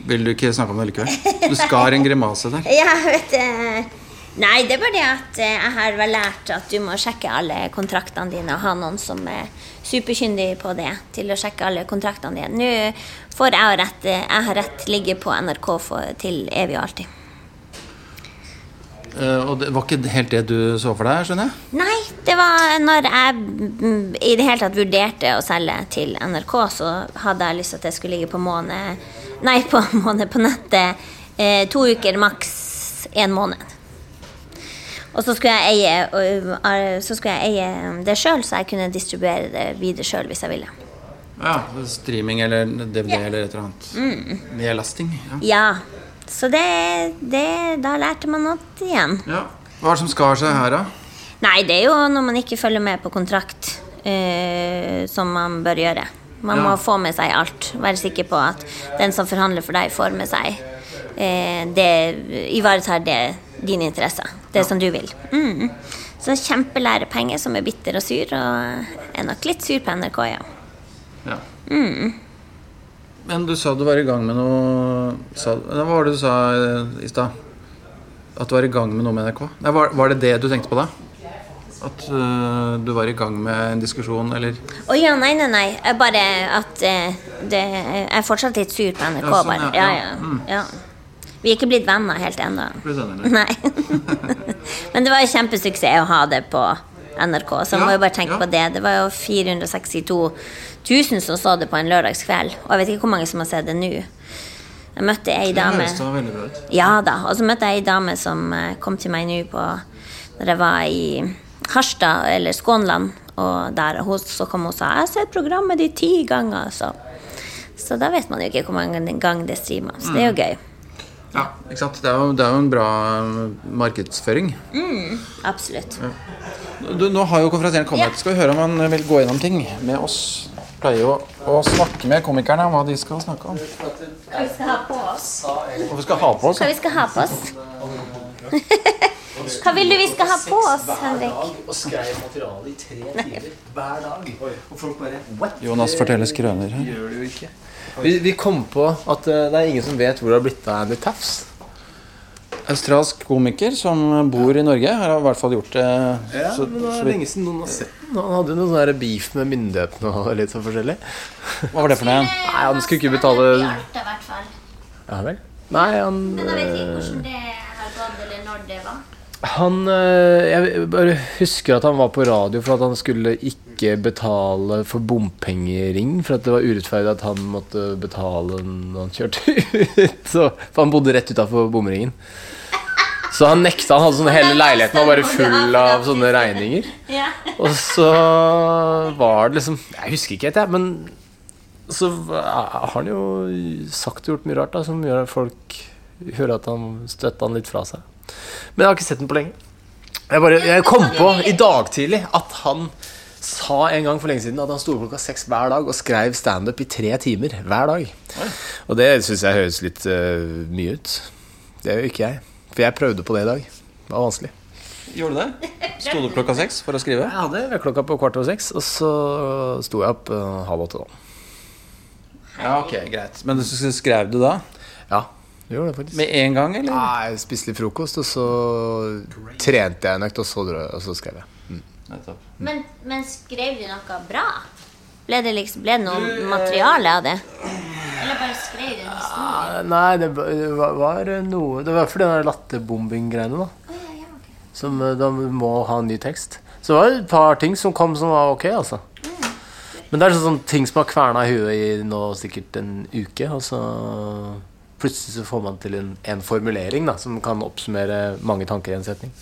Vil du ikke snakke om det likevel? Du skar en grimase der. <laughs> Ja, vet du Nei, det er bare det at eh, jeg har vel lært at du må sjekke alle kontraktene dine og ha noen som er superkyndig på det, til å sjekke alle kontraktene dine. Nå får jeg rett, eh, jeg har rett ligge på NRK for, til evig og alltid. Eh, og det var ikke helt det du så for deg, skjønner jeg? Nei, det var når jeg mm, i det hele tatt vurderte å selge til NRK, så hadde jeg lyst til at det skulle ligge på måned Nei, på <laughs> måned på nettet eh, to uker, maks en måned. Og så skulle jeg eie, og, eh, så skulle jeg eie det sjøl, så jeg kunne distribuere det videre sjøl hvis jeg ville. Ja, Streaming eller DVD eller et eller annet. Nedlasting. Ja. Ja, så det, det Da lærte man noe igjen. ja. Hva er det som skar seg her, da? Nei, det er jo når man ikke følger med på kontrakt, eh, som man bør gjøre. Man Ja. må få med seg alt. Være sikker på at den som forhandler for deg, får med seg eh, det Ivaretar det dine interesser. Det som du vil. Mm. Så kjempelærepenger som er bitter og sur, og er nok litt sur på NRK, ja. Ja. Men du sa du var i gang med noe sa, Hva var det du sa eh, i stad? At du var i gang med noe med NRK? Nei, var, var det det du tenkte på da? At uh, du var i gang med en diskusjon, eller Å ja, nei, nei, nei. Jeg Bare at uh, det, Jeg er fortsatt litt sur på NRK, Ja, sånn, ja, Ja. Mm. ja. Vi er ikke blitt venner helt ennå. Nei. <laughs> Men det var en kjempesuksess å ha det på NRK, så Ja, må jo bare tenke ja. på det. Det var jo 462 000 som så det på en lørdagskveld. Og jeg vet ikke hvor mange som har sett det nå. Jeg møtte ei dame. Ja da. Og så møtte jeg ei dame som eh, kom til meg nå på Når jeg var i Harstad, eller Skånland, Og der, hun, så kom hun og sa 'Jeg har sett programmet ditt ti ganger', så. Så da vet man jo ikke hvor mange ganger det streamer. Så det er jo gøy. Ja, ikke sant? Det er jo, det er jo en bra markedsføring. markedsføring. Absolutt. Du, nå har jo konferansieren kommet. Ja. Skal vi høre om han vil gå gjennom ting med oss? Pleier jo å snakke med komikerne om hva de skal snakke om. Hva vi skal ha på oss? Hva vi skal ha på oss. Hva vi skal ha på oss? <laughs> Hva vil du vi skal ha på oss, Henrik? Og skrev materiale i tre timer hver dag. Og folk bare Jonas forteller skrøner her. Gjør det ikke. Vi, vi kom på at eh, det er ingen som vet hvor det har blitt av Andy Tafs. Australsk komiker som bor i Norge, har i hvert fall gjort det Ja, så, men det er lenge siden noen har sett den. Han hadde jo noe sånn beef med myndighetene og litt sånn forskjellig. Hva var det for noe igjen? Nei, han skulle ikke betale. Ja vel? Nei, han Men jeg vet ikke hvordan det har gått, eller når det var. Han øh, Jeg bare husker at han var på radio for at han skulle ikke betale for bompengering. For at det var urettferdig at han måtte betale når han kjørte ut. <laughs> Så, for han bodde rett utafor bomringen. Så han nekta. Han hadde sånn hele leiligheten var bare full av sånne regninger. Og så var det liksom Jeg husker ikke helt, jeg, men så har han jo sagt og gjort mye rart da som gjør at folk hører at han støtta han litt fra seg. Men jeg har ikke sett den på lenge. Jeg, bare, jeg kom på i dag tidlig at han sa en gang for lenge siden at han sto klokka seks hver dag og skrev standup i tre timer hver dag. Og det syns jeg høres litt uh, mye ut. Det gjør ikke jeg. For jeg prøvde på det i dag. Det var vanskelig. Gjorde du det? Sto du opp klokka seks for å skrive? Jeg hadde vekkerklokka på kvart over seks, og så sto jeg opp uh, halv åtte. da Ja, ok, greit. Men du skrev du da? Ja, gjorde det faktisk. Med en gang, eller? Nei, jeg spiste litt frokost, og så trente jeg en økt, og så, og så skrev jeg. Mm. Men, men skrev du noe bra? Ble det, liksom, ble det noe materiale av det? Eller bare skrev du en historie? Ah, Nei, det var, var noe Det var for den latterbombing-greiene, da. Ja, ja. Som eh, da må ha en ny tekst. Så det var et par ting som kom som var ok, altså. Men det er sånn, sånn ting som har kverna i huet i nå sikkert en uke, og så plutselig så får man til en, en formulering da, som kan oppsummere mange tanker i en setning.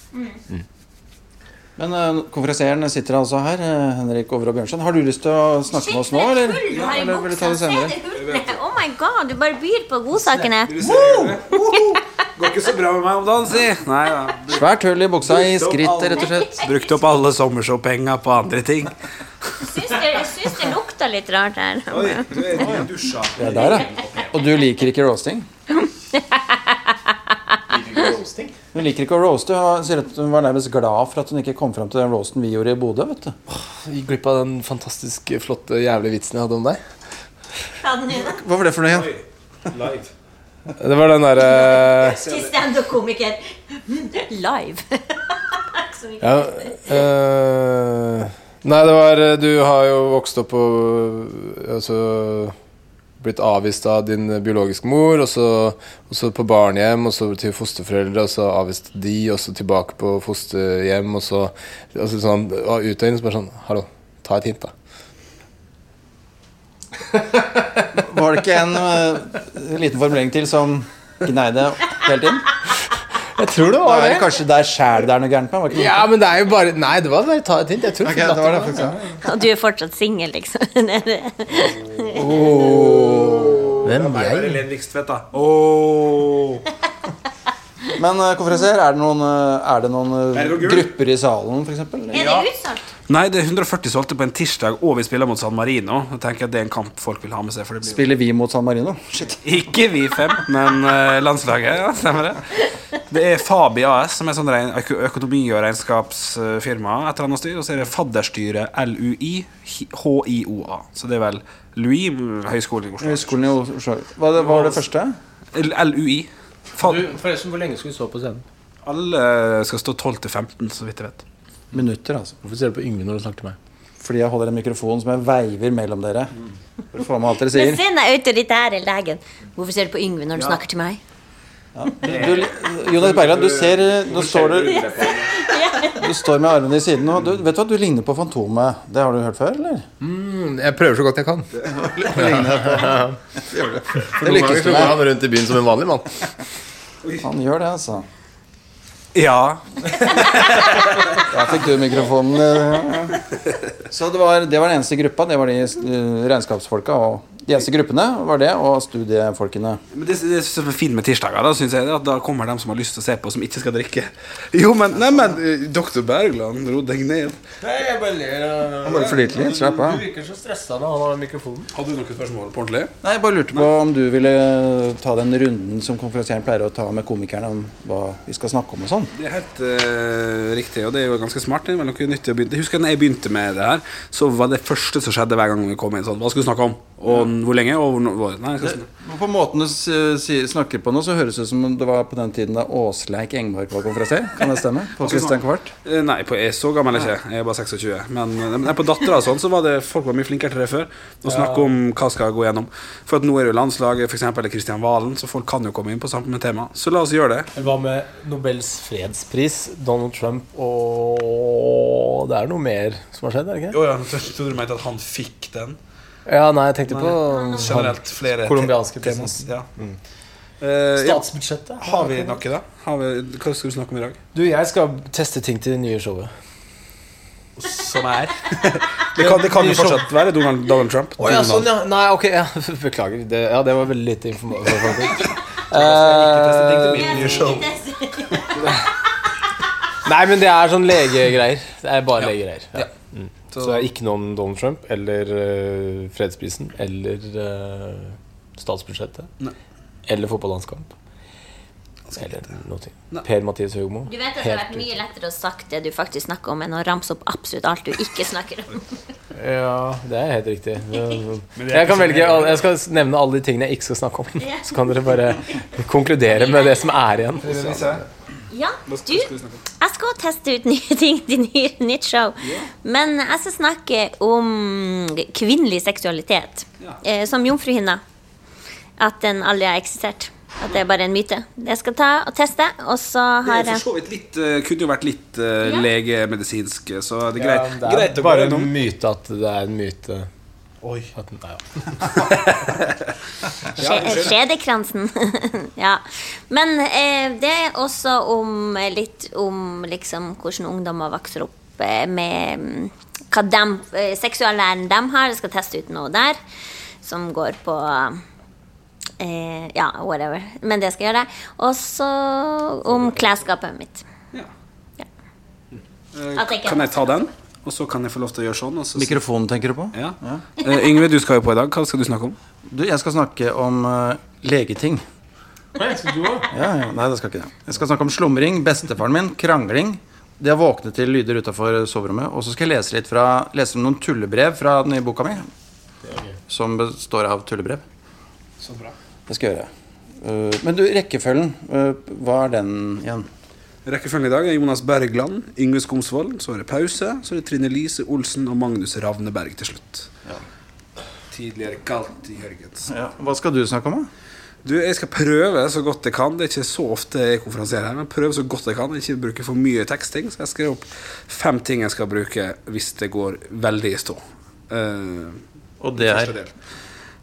Men uh, konferansieren sitter altså her, Henrik Henrik Overå Bjørnsen. Har du lyst til å snakke med oss nå, eller? ja, Eller vil du ta det senere? Oh my god, du bare byr på godsakene. Går ikke så bra med meg om dagen, si. Nei ja. Svært hull i buksa i skritt, rett og slett. Brukte opp alle sommershowpenga på andre ting. Syns det, syns det lukter litt rart her. du er dusja. Det er der, ja. Og du liker ikke roasting? Hun liker ikke å roaste. Hun sier at hun var nærmest glad for at hun ikke kom fram til den roasten vi gjorde i Bodø. vet du. Gikk glipp av den fantastisk flotte, jævlige vitsen jeg hadde om deg. Hva var det for noe igjen? Live. Det var den derre Til standup-komiker. <laughs> Live. <laughs> Ja, eh, Nei, det var eh, Du har jo vokst opp og altså, blitt avvist av din biologiske mor, og så, og så på barnehjem, og så til fosterforeldre, og så avvist de, og så tilbake på fosterhjem, og så altså, sånn, og ut og inn, så bare sånn Hallo, ta et hint, da. Var det ikke en uh, liten formulering til som gneide helt tiden? Jeg tror det Da er det kanskje der sjæl det er noe gærent med? Var ikke Ja, men det er jo bare Nei, det var bare ta et hint. Jeg tror okay, det var det faktisk. ja. Og du er fortsatt singel, liksom. <laughs> Hvem er jeg? Len Vikstvedt, da. Oh. Men konferansier, er det noen, eh, er det noen eh, Er det grupper i salen, f.eks.? Er det utsolgt? Nei, det er 140 solgte på en tirsdag, og vi spiller mot San Marino. Jeg tenker at Det er en kamp folk vil ha med seg. For det blir Spiller vi mot San Marino? Shit. Ikke vi fem, men uh, landslaget. Ja, stemmer det. Det er Fabi AS, som er sånn økonomi- og regnskapsfirma. Et eller annet styr, Og så er det Fadderstyret LUI HIOA. Så det er vel Louis Høgskolen i Oslo. Høgskolen i Oslo. Hva det- var det første? LUI. Fad Du, forresten, hvor lenge skal du stå på scenen? alle skal stå 12 til 15, så vidt jeg vet. Minutter, altså. Hvorfor ser du på Yngve når du snakker til meg? Fordi jeg holder en mikrofon som jeg veiver mellom dere. For å få med alt dere Men sier. se den autoritære legen. Hvorfor ser du på Yngve når du snakker til meg? Du, Jonas Bergland, du ser Nå står du Du står med armene i siden og du, Vet du hva, du ligner på Fantomet. Det har du hørt før, eller? Jeg prøver så godt jeg kan. Det lykkes du med. han rundt i byen som en vanlig mann. Han gjør det, altså. Ja. Der fikk du mikrofonen. ja. Så det var, det var den eneste gruppa. Det var de eh, regnskapsfolka. Og de eneste gruppene var det, og studiefolkene. Men det, det som er fint med tirsdager, da, synes jeg, er at da kommer de som har lyst til å se på, som ikke skal drikke. <laughs> Jo, men, nei, men eh, Dr. Bergland, ro deg ned. Nei, jeg bare ler. Han bare flyter litt, slapp av. Du virker så stressa når han har mikrofonen. Hadde du noen spørsmål på ordentlig? Nei, Jeg bare lurte på om du ville ta den runden som konferansieren pleier å ta med komikerne om hva vi skal snakke om og sånn. Det er helt uh, riktig, og det er jo ganske smart. Det er vel noe nyttig å begynne. Jeg husker da jeg begynte med det her, så var det første som skjedde hver gang vi kom inn sånn Hva skal du snakke om? Og hvor lenge? Og hvor, Nei. På måten du snakker på nå, så høres det ut som om det var på den tiden da Åsleik Engmark var konferansier. Kan det stemme? På <laughs> Kristian Kvart? Eh, Nei, på, jeg er så gammel er jeg ikke. Jeg er bare 26. Men eh, nei, på dattera og sånn, så var det folk var mye flinkere til det før. Å snakke om hva skal gå gjennom. For at nå er det jo landslaget, f.eks. eller Kristian Valen, så folk kan jo komme inn på samme tema. Så la oss gjøre det. Hva med Nobels fredspris, Donald Trump og Det er noe mer som har skjedd, er det ikke? Jo, ja, jeg trodde du mente at han fikk den. Ja, nei, jeg tenkte på Generelt flere Colombianske te- president. Ja. Eh, ja. Statsbudsjettet. Har vi noe, da? Har vi, hva skal du snakke om i dag? Du, jeg skal teste ting til det nye showet. Som er? <laughs> det kan, det kan jo fortsatt være Donald, Donald Trump. Oh, ja, Donald. sånn, ja. Nei, ok. Ja. <laughs> Beklager. Det, ja, det var veldig lite informasjon. <laughs> nye show. Nei, men det er sånn legegreier. Det er bare legegreier. Ja. Så, Så det er ikke noe om Donald Trump eller uh, fredsprisen eller uh, statsbudsjettet. Nei. Eller fotballandskamp. Eller noe. Nei. Per-Mathias Høgmo. Du vet at det har vært mye lettere å sagt det du faktisk snakker om, enn å ramse opp absolutt alt du ikke snakker om. <laughs> Ja, det er helt riktig. <laughs> Jeg kan velge Jeg skal nevne alle de tingene jeg ikke skal snakke om. Så kan dere bare <laughs> konkludere med det som er igjen. Ja, du, jeg skal teste ut <laughs> nye ting til nye, nytt show. Men jeg skal snakke om kvinnelig seksualitet. Ja. Eh, som jomfruhinna. At den aldri har eksistert. At det er bare en myte. Det skal ta og teste, og så Det har er for så vidt litt, eh, kunne jo vært litt eh, Ja. legemedisinsk, så det er Ja, greit, det er greit bare en myte at det er en myte. Oi. At, nei, ja. <laughs> Skje- Skjedekransen. <laughs> ja. Men eh, det er også om eh, litt om liksom hvordan ungdommer vokser opp eh, med mm, hva dem, eh, seksuallæren de har. Jeg skal teste ut noe der som går på eh, Ja, whatever. Men det skal jeg gjøre. Og så om klesskapet mitt. Ja. Ja. Jeg Kan jeg ta den? Og så kan jeg få lov til å gjøre sånn. Og så Mikrofonen tenker du på? ja. Eh, Yngve, du skal jo på i dag. Hva skal du snakke om? Du, jeg skal snakke om uh, legeting. Nei, skal du også? Ja, ja, nei, det skal ikke det. Jeg skal snakke om slumring, bestefaren min, krangling. Det har våknet til lyder utafor soverommet. Og så skal jeg lese litt fra, lese noen tullebrev fra den nye boka mi. Som består av tullebrev. Så bra. Det skal jeg gjøre. Uh, men du, rekkefølgen, uh, hva er den igjen? Rekkefølgen i dag er Jonas Bergland, Yngve Skomsvold, så er det pause. Så er det Trine Lise Olsen og Magnus Ravneberg til slutt. Tidligere kalt Jørgens. Ja, hva skal du snakke om, da? Du, Jeg skal prøve så godt jeg kan. Det er ikke så ofte jeg konferansierer her, men prøve så godt jeg kan. Ikke bruke for mye teksting. Så jeg skrev opp fem ting jeg skal bruke hvis det går veldig i stå. Uh, Og det er.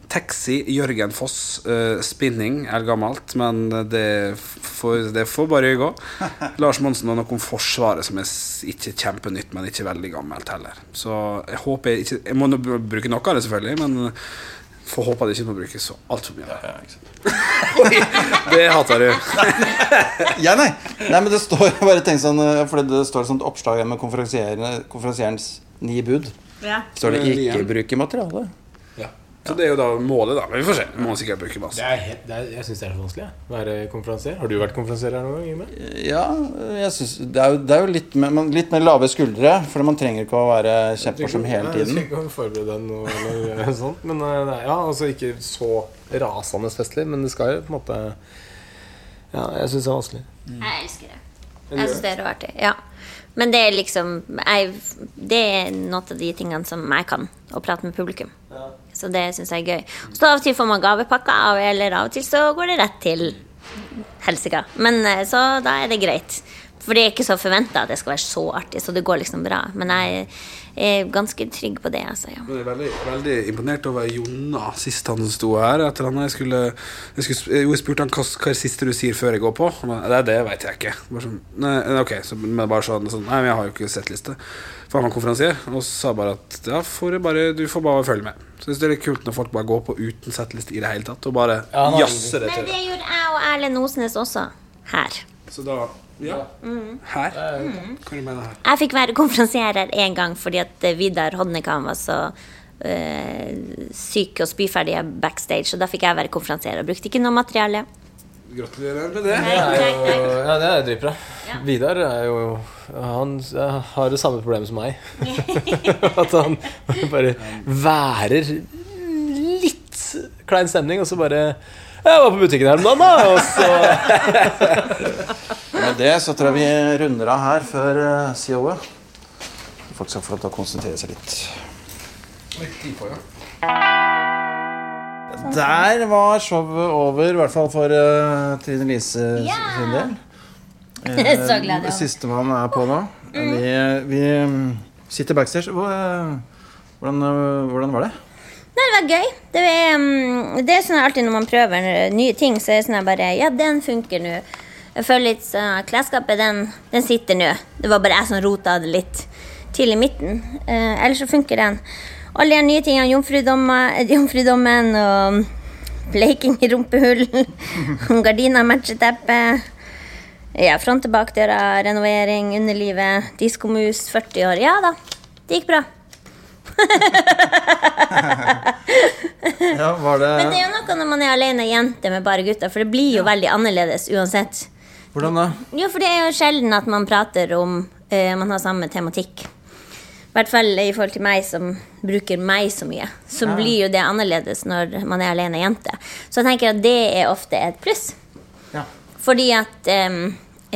Taxi, Jørgen Foss, uh, spinning er gammelt, men det får, det får bare gå. <laughs> Lars Monsen og noe om Forsvaret som er ikke kjempenytt, men ikke veldig gammelt heller. Så jeg håper jeg ikke Jeg må nå bruke noe av det, selvfølgelig, men får håpe at jeg ikke må bruke så altfor mye. av det. <laughs> Oi, det hater du. <laughs> Ja, nei. nei, men det står bare tenk sånn uh, Fordi det står et sånt oppslag med konferansieren- konferansierens ni bud. Står det Eh, 'ikke bruke materiale'? Ja. Så det er jo da målet, da. Men vi får se. Vi må sikkert bruke masse. Det er helt, det er, jeg syns det er så vanskelig å være konferansier. Har du vært konferansier her noen gang? Yngve? Ja, jeg synes, det, er jo, det er jo litt mer, man, litt mer lave skuldre. For man trenger ikke å være kjempemorsom hele tiden. Jeg tiden. skal ikke forberede deg noe eller <laughs> sånt. Men eh, det ja, altså ikke så rasende festlig, men det skal jo på en måte Ja, jeg syns det er vanskelig. Jeg elsker det. Jeg syns det er rart. Ja. Men det er liksom jeg, Det er noen av de tingene som jeg kan, å prate med publikum. Så det syns jeg er gøy. Så av og til får man gavepakker, eller av og til så går det rett til helsika. Men eh, så da er det greit. For det er ikke så forventa at det skal være så artig, så det går liksom bra. Men jeg er ganske trygg på det, altså. Ja. Jeg er veldig, veldig imponert over Jonna sist han sto her. Etter han jeg skulle, jeg skulle jo, jeg spurte han hva, hva er det siste du sier før jeg går på. Han Det, det vet jeg ikke. Bare sånn, nei, ok, så, men bare sånn, sånn Nei, men jeg har jo ikke sett liste. For han var konferansier og sa bare at ja, får du, bare, du får bare følge med. Så det er litt kult når folk bare går på uten settliste i det hele tatt, og bare Ja, jazzer det Men det gjorde jeg og Erlend Osnes også. Her. Så da Ja. Her? Hva er det du mener her? Jeg fikk være konferansier her én gang fordi at eh, Vidar Hodnekan var så øh, syk og spyferdig backstage, så da fikk jeg være konferansier og brukte ikke noe materiale. Gratulerer med det. Det er jo, ja, det er dritbra. Vidar er jo Han har det samme problemet som meg. <laughs> At han bare værer litt klein stemning, og så bare Jeg var på butikken her om dagen, da! Og så <laughs> Med det så tror jeg vi runder av her før uh, CO-et. Folk skal få lov til å konsentrere seg litt. Der var showet over, i hvert fall for uh, Trine Lise Ja! sin del. <laughs> så glad jeg var. Sistemann er på nå. Vi, vi mm, sitter backstage. Eh, Hvordan, eh, hvordan var det? Nei, det var gøy. Det er, mm, det er sånn alltid når man prøver eh, nye ting, så er det sånn at bare Ja, den funker nå. Jeg føler litt sånn Klesskapet, den, den sitter nå. Det var bare jeg som rota det litt til i midten. Eh, ellers så funker den. Alle de nye tingene, jomfrudommen, jomfrudommen og bleking i rumpehull, <laughs> gardiner, matcheteppe. Ja, front- og bakdøra, renovering, underlivet, diskomus, 40 år. Ja da, det gikk bra. <laughs> Ja, var det, Men det er jo noe når man er alene jente med bare gutter, for det blir jo veldig annerledes uansett. Hvordan da? Jo, for det er jo sjelden at man prater om uh, Man har samme tematikk. I hvert fall i forhold til meg som bruker meg så mye. Så Ja. blir jo det annerledes når man er alene jente. Så jeg tenker at det er ofte et pluss. Ja. Fordi at um,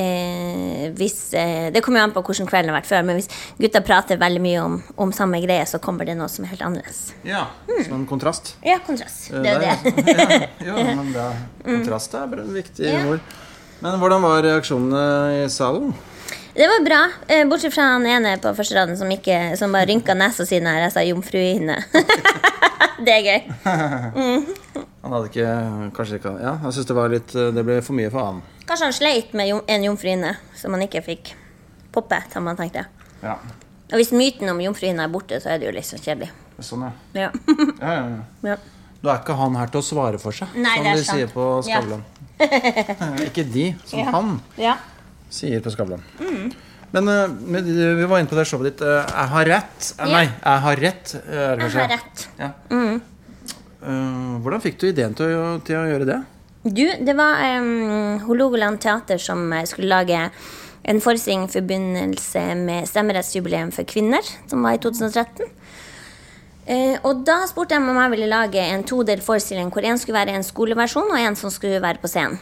eh, hvis eh, Det kommer jo an på hvordan kvelden har vært før, men hvis gutta prater veldig mye om, om samme greie, så kommer det noe som er helt annerledes. ja. Som en kontrast. Ja, kontrast. Eh, Det er det. ja, ja, men det er, <laughs> kontrast er bare en viktig Ja. ord. Men hvordan var reaksjonene i salen? Det var bra, eh, bortsett fra han ene på første raden som, ikke, som bare rynka nesa si når jeg sa jomfruhinne. <laughs> det er gøy. Han hadde ikke Kanskje ikke Ja, jeg syns det var litt Det ble for mye for han. Kanskje han sleit med jom, en jomfruhinne som han ikke fikk poppet, har man tenkt Ja. Og hvis myten om jomfruhinna er borte, så er det jo sånn kjedelig. Sånn, ja. Ja. Ja, ja, ja. Da er ikke han her til å svare for seg, Nei, som det de sier på på Ja. Skavlan. ikke de, som Ja. han ja. sier på Skavlan. Eh, men, uh, vi var inne på det showet ditt. Uh, jeg har rett. Uh, Nei, jeg har rett. eh, Jeg har rett. Ja. Eh, hvordan fikk du ideen til å, til å gjøre det? Du, det var um, Hålogaland Teater som eh, skulle lage en forestilling i forbindelse med stemmerettsjubileum for kvinner, som var i 2013. Eh, og da spurte jeg om jeg ville lage en todelt forestilling hvor en skulle være en skoleversjon, og en som skulle være på scenen.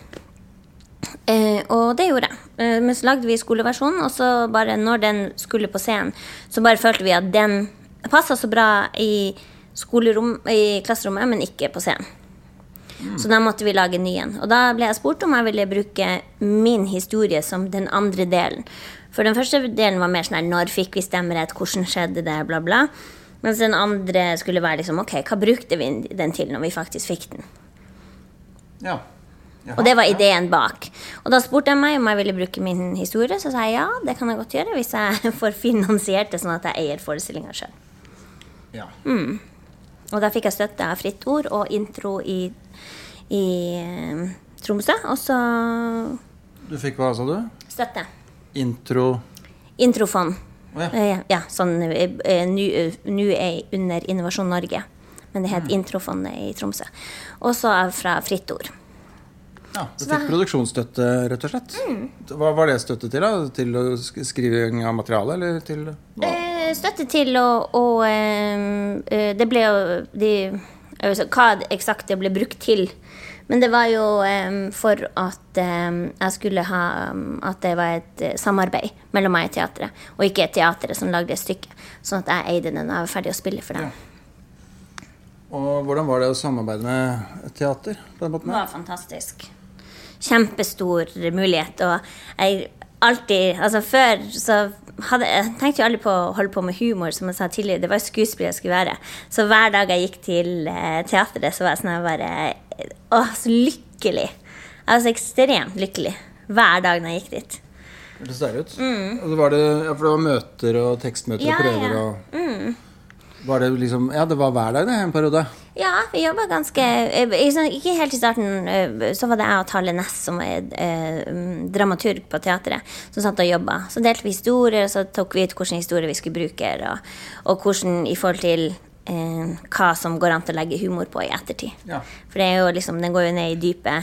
Eh, og det gjorde jeg. Eh, men så lagde vi skoleversjonen, og så bare når den skulle på scenen, så bare følte vi at den passa så bra i, i klasserommet, men ikke på scenen. Så da måtte vi lage en ny en. Og da ble jeg spurt om jeg ville bruke min historie som den andre delen. For den første delen var mer sånn her når fikk vi stemmerett, hvordan skjedde det, bla, bla. Mens den andre skulle være liksom ok, hva brukte vi den til når vi faktisk fikk den? Ja. Jaha, Og det var ja. ideen bak. Og da spurte jeg meg om jeg ville bruke min historie, så sa jeg ja, det kan jeg godt gjøre hvis jeg <laughs> får finansiert det sånn at jeg eier forestillinga sjøl. Ja. Og da fikk jeg støtte av Fritt Ord og intro i, i eh, Tromsø. Og så Du fikk hva, sa du? støtte. Intro Introfond. Å ja. Eh, ja, sånn eh, eh, Nå er under Innovasjon Norge. Men det het Introfondet i Tromsø. Og så fra Fritt Ord. Ja, du fikk da- produksjonsstøtte, rett og slett. Mm. Hva var det støtte til? da? Til å skrive av materiale, eller til? Eh, støtte til å, å eh, eh, Det ble jo de, Hva eksakt det ble brukt til. Men det var jo um, for at um, jeg skulle ha At det var et eh, samarbeid mellom meg og teatret, og ikke teatret som lagde et stykke. Sånn at jeg eide den og var ferdig å spille for dem. Og hvordan var det å samarbeide med teater? Det var fantastisk. Kjempestor mulighet. Og jeg, alltid Altså før så hadde, jeg tenkte jo aldri på å holde på med humor, som jeg sa tidligere. Det var jo skuespiller jeg skulle være. Så hver dag jeg gikk til eh, teatret, så var jeg sånn at jeg bare Å, så lykkelig. Jeg var så ekstremt lykkelig hver dag når jeg gikk dit. Hørtes deilig ut. Og så var det, ja, for det var møter og tekstmøter Mm. Ja, og prøver ja. og Var det liksom Ja, det var hver dag det, en periode. Ja, vi jobba ganske eh, sånn- Ikke helt i starten, eh, så var det jeg og Tale Næss, som er eh, mm, dramaturg på teatret, som satt og jobba. Så delte vi historier, og så tok vi ut hvilke historier vi skulle bruke, og, og hvordan i forhold til eh, hva som går an til å legge humor på i ettertid. Ja. For det er jo liksom, den går jo ned i dype,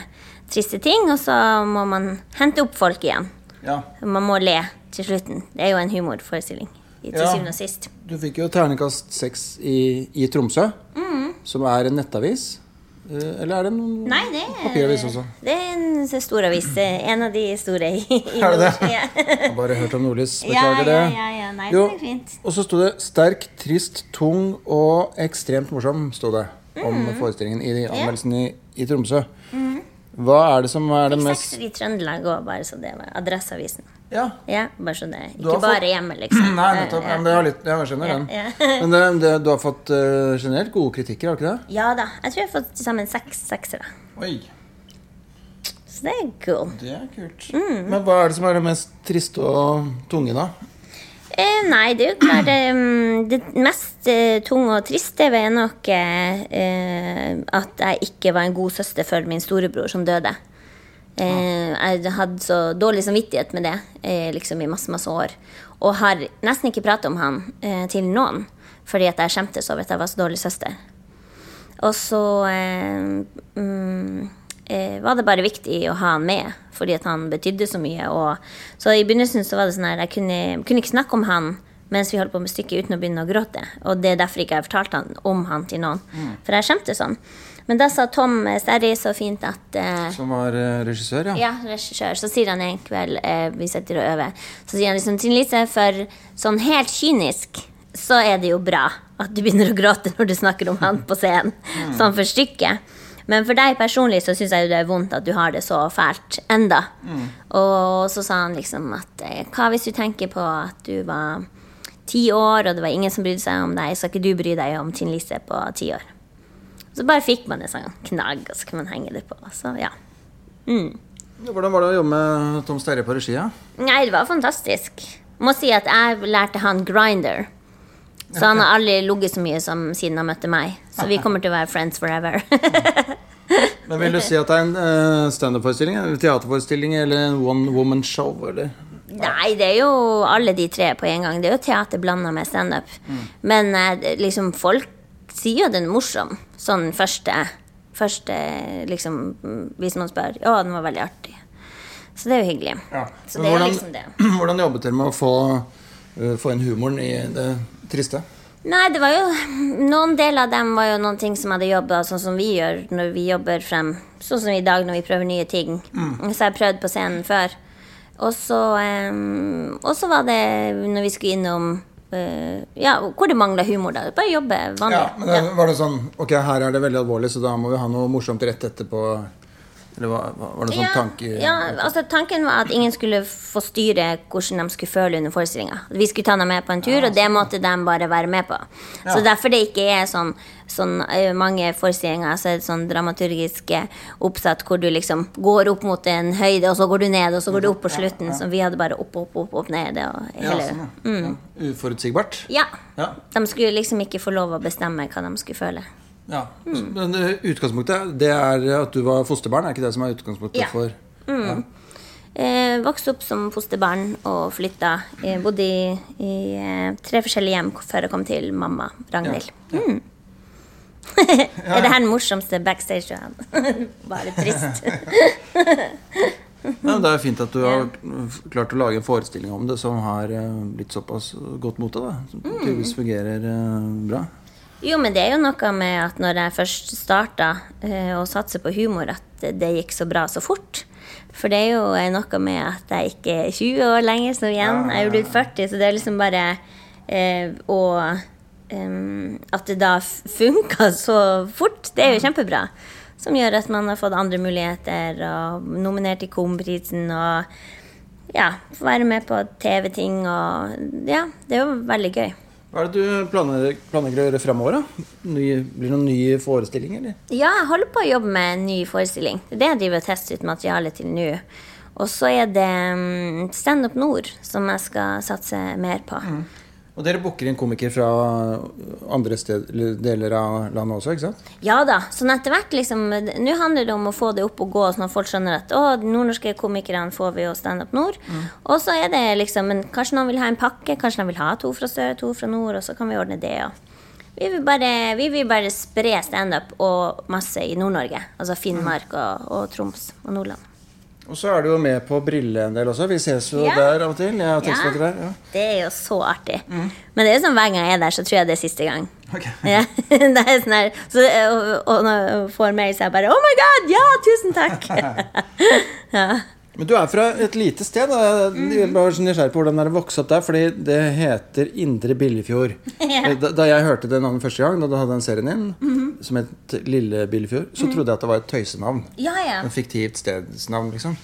triste ting, og så må man hente opp folk igjen. Ja. Man må le til slutten. Det er jo en humorforestilling. i- Til Ja. syvende og sist. Du fikk jo terningkast seks i, i Tromsø, Mm. som er en nettavis. Eh, Eller er det en Nei, det er, papiravis også? det er en stor avis. En av de store i, i <laughs> Er det det? Ja. Jeg har bare hørt om Nordlys. <laughs> Beklager det. ja, ja, ja. Nei, Jo, det er fint. Og så sto det 'sterk, trist, tung og ekstremt morsom' sto det om Mm. forestillingen i anmeldelsen i, i Tromsø. Hva er det som er det mest sekser i Trøndelag òg, bare så det var Adresseavisen. Ja. Ja, bare så det Ikke fått... Bare hjemme, liksom. <clears throat> Nei, nettopp. Ja, <laughs> men det har litt, jeg skjønner den. Ja. Men det, det, du har fått uh, generelt gode kritikker, har du ikke det? ja da. Jeg tror jeg har fått til sammen seks seksere. Oi, Så det er cool. det er kult. Mm. Men hva er det som er det mest triste og tunge, da? Eh, nei, det er jo klart eh, Det mest eh, tunge og triste var nok eh, at jeg ikke var en god søster for min storebror som døde. Eh, jeg hadde så dårlig samvittighet med det eh, liksom i masse masse år. Og har nesten ikke pratet om han eh, til noen, fordi at jeg skjemtes over at jeg var så dårlig søster. Og så mm, eh, var det bare viktig å ha han med, fordi at han betydde så mye. Og, så i begynnelsen så var det sånn her, jeg kunne, kunne ikke snakke om han mens vi holdt på med stykket uten å begynne å gråte. Og det er derfor ikke jeg fortalte han, om han til noen. For jeg skjemte sånn. Men da sa Tom Sterry så fint at eh, Som var eh, regissør, ja. ja, regissør. Så sier han en kveld eh, vi sitter og øver, så sier han liksom Trine Lise, for sånn helt kynisk så er det jo bra at du begynner å gråte når du snakker om han på scenen. Sånn for stykket. Men for deg personlig så syns jeg det er vondt at du har det så fælt enda. Og så sa han liksom at eh, hva hvis du tenker på at du var ti år, og det var ingen som brydde seg om deg, skal ikke du bry deg om Trine Lise på ti år? Så bare fikk man en sånn knagg, og så kan man henge det på. Så ja. Hvordan var det å jobbe med Tom Sterre på regi? Nei, det var fantastisk. Må si at jeg lærte han grinder. Så han har aldri ligget så mye som siden han møtte meg. Så vi kommer til å være friends forever. <laughs> Men Vil du si at det er en uh, standup-forestilling, teaterforestilling eller en one woman show? Eller? Nei, det er jo alle de tre på en gang. Det er jo teater blanda med standup. Men eh, liksom, folk sier jo den er morsom. Sånn første, første liksom, mm, Hvis man spør. Å, den var veldig artig. Så det er jo hyggelig. Så Men det er hvordan, liksom det. <clears throat> hvordan jobbet dere med å få, uh, få inn humoren i det triste? Nei, det var jo Noen deler av dem var jo noen ting som hadde jobba sånn som vi gjør når vi jobber frem. Sånn som i dag når vi prøver nye ting. Så jeg har prøvd på scenen før. Og så um, var det når vi skulle innom uh, Ja, hvor det mangla humor, da. Bare jobbe vanlig. Ja, men det, var det sånn Ok, her er det veldig alvorlig, så da må vi ha noe morsomt rett etterpå. Eller var, var det sånn Ja, tanke ja, altså Tanken var at ingen skulle få styre hvordan de skulle føle under forestillinga. Vi skulle ta dem med på en tur, og det måtte de bare være med på. Så derfor det ikke er sånn, sånn eh, mange forestillinger så er det sånn dramaturgiske oppsett hvor du liksom går opp mot en høyde, og så går du ned, og så går du opp på slutten. Så vi hadde bare opp, opp, opp, opp, ned. Ja, hele, sånn, ja. ja. Uforutsigbart. ja. Ja. De skulle liksom ikke få lov å bestemme hva de skulle føle. Ja. Men uh, utgangspunktet det er at du var fosterbarn, er ikke det som er utgangspunktet Ja. for ja. Eh, vokste opp som fosterbarn og flytta. Eh, bodde i, i eh, tre forskjellige hjem før jeg kom til mamma, Ragnhild. Ja. Mm. <laughs> er det her den morsomste backstage? <laughs> Bare trist. Ja, det er fint at du har klart å lage en forestilling om det som har eh, blitt såpass godt mottatt. Mm. tydeligvis fungerer eh, bra. Jo, men det er jo noe med at når jeg først starta eh, å satse på humor, at det gikk så bra så fort. For det er jo eh, noe med at jeg ikke er 20 år lenger så igjen. Jeg er jo blitt 40, så det er liksom bare eh, Og um, at det da funka så fort, det er jo kjempebra. Som gjør at man har fått andre muligheter, og nominert til Komprisen og ja, få være med på TV-ting og Ja, det er jo veldig gøy. Hva er det du planlegger, planlegger å gjøre fremover? da? Ny, blir det noen ny forestilling, eller? Ja, jeg holder på å jobbe med en ny forestilling. Det er det jeg driver og tester ut materialet til nå. Og så er det mm, Standup Nord som jeg skal satse mer på. Og dere booker inn komikere fra andre sted, deler av landet også, ikke sant? Ja da. Sånn etter hvert, liksom Nå handler det om å få det opp og gå, sånn at folk skjønner at å, de nordnorske komikerne får vi jo Standup Nord. Og så er det liksom Men kanskje noen vil ha en pakke, kanskje noen vil ha to fra sør, to fra nord, og så kan vi ordne det. Og vi vil bare, vi vil bare spre standup og masse i Nord-Norge. Altså Finnmark og, og Troms og Nordland. Og så er du jo med på Brille en del også. Vi ses jo Ja. der av og til. Ja. der. Ja. Det er jo så artig. Men det er sånn hver gang jeg er der, så tror jeg det er siste gang. Ok. <laughs> Ja, det er sånn her så, og, og når hun får meg, så er jeg bare Oh my god! Ja, tusen takk! <laughs> <laughs> Men du er fra et lite sted. Da. Jeg var så nysgjerrig på hvordan det er å vokse opp der, fordi det heter Indre Billefjord. <laughs> Ja. Da, da jeg hørte det navnet første gang, da du hadde den serien din, som het Lille Billefjord, så trodde jeg at det var et tøysenavn. ja, ja. En fiktivt stedsnavn, liksom.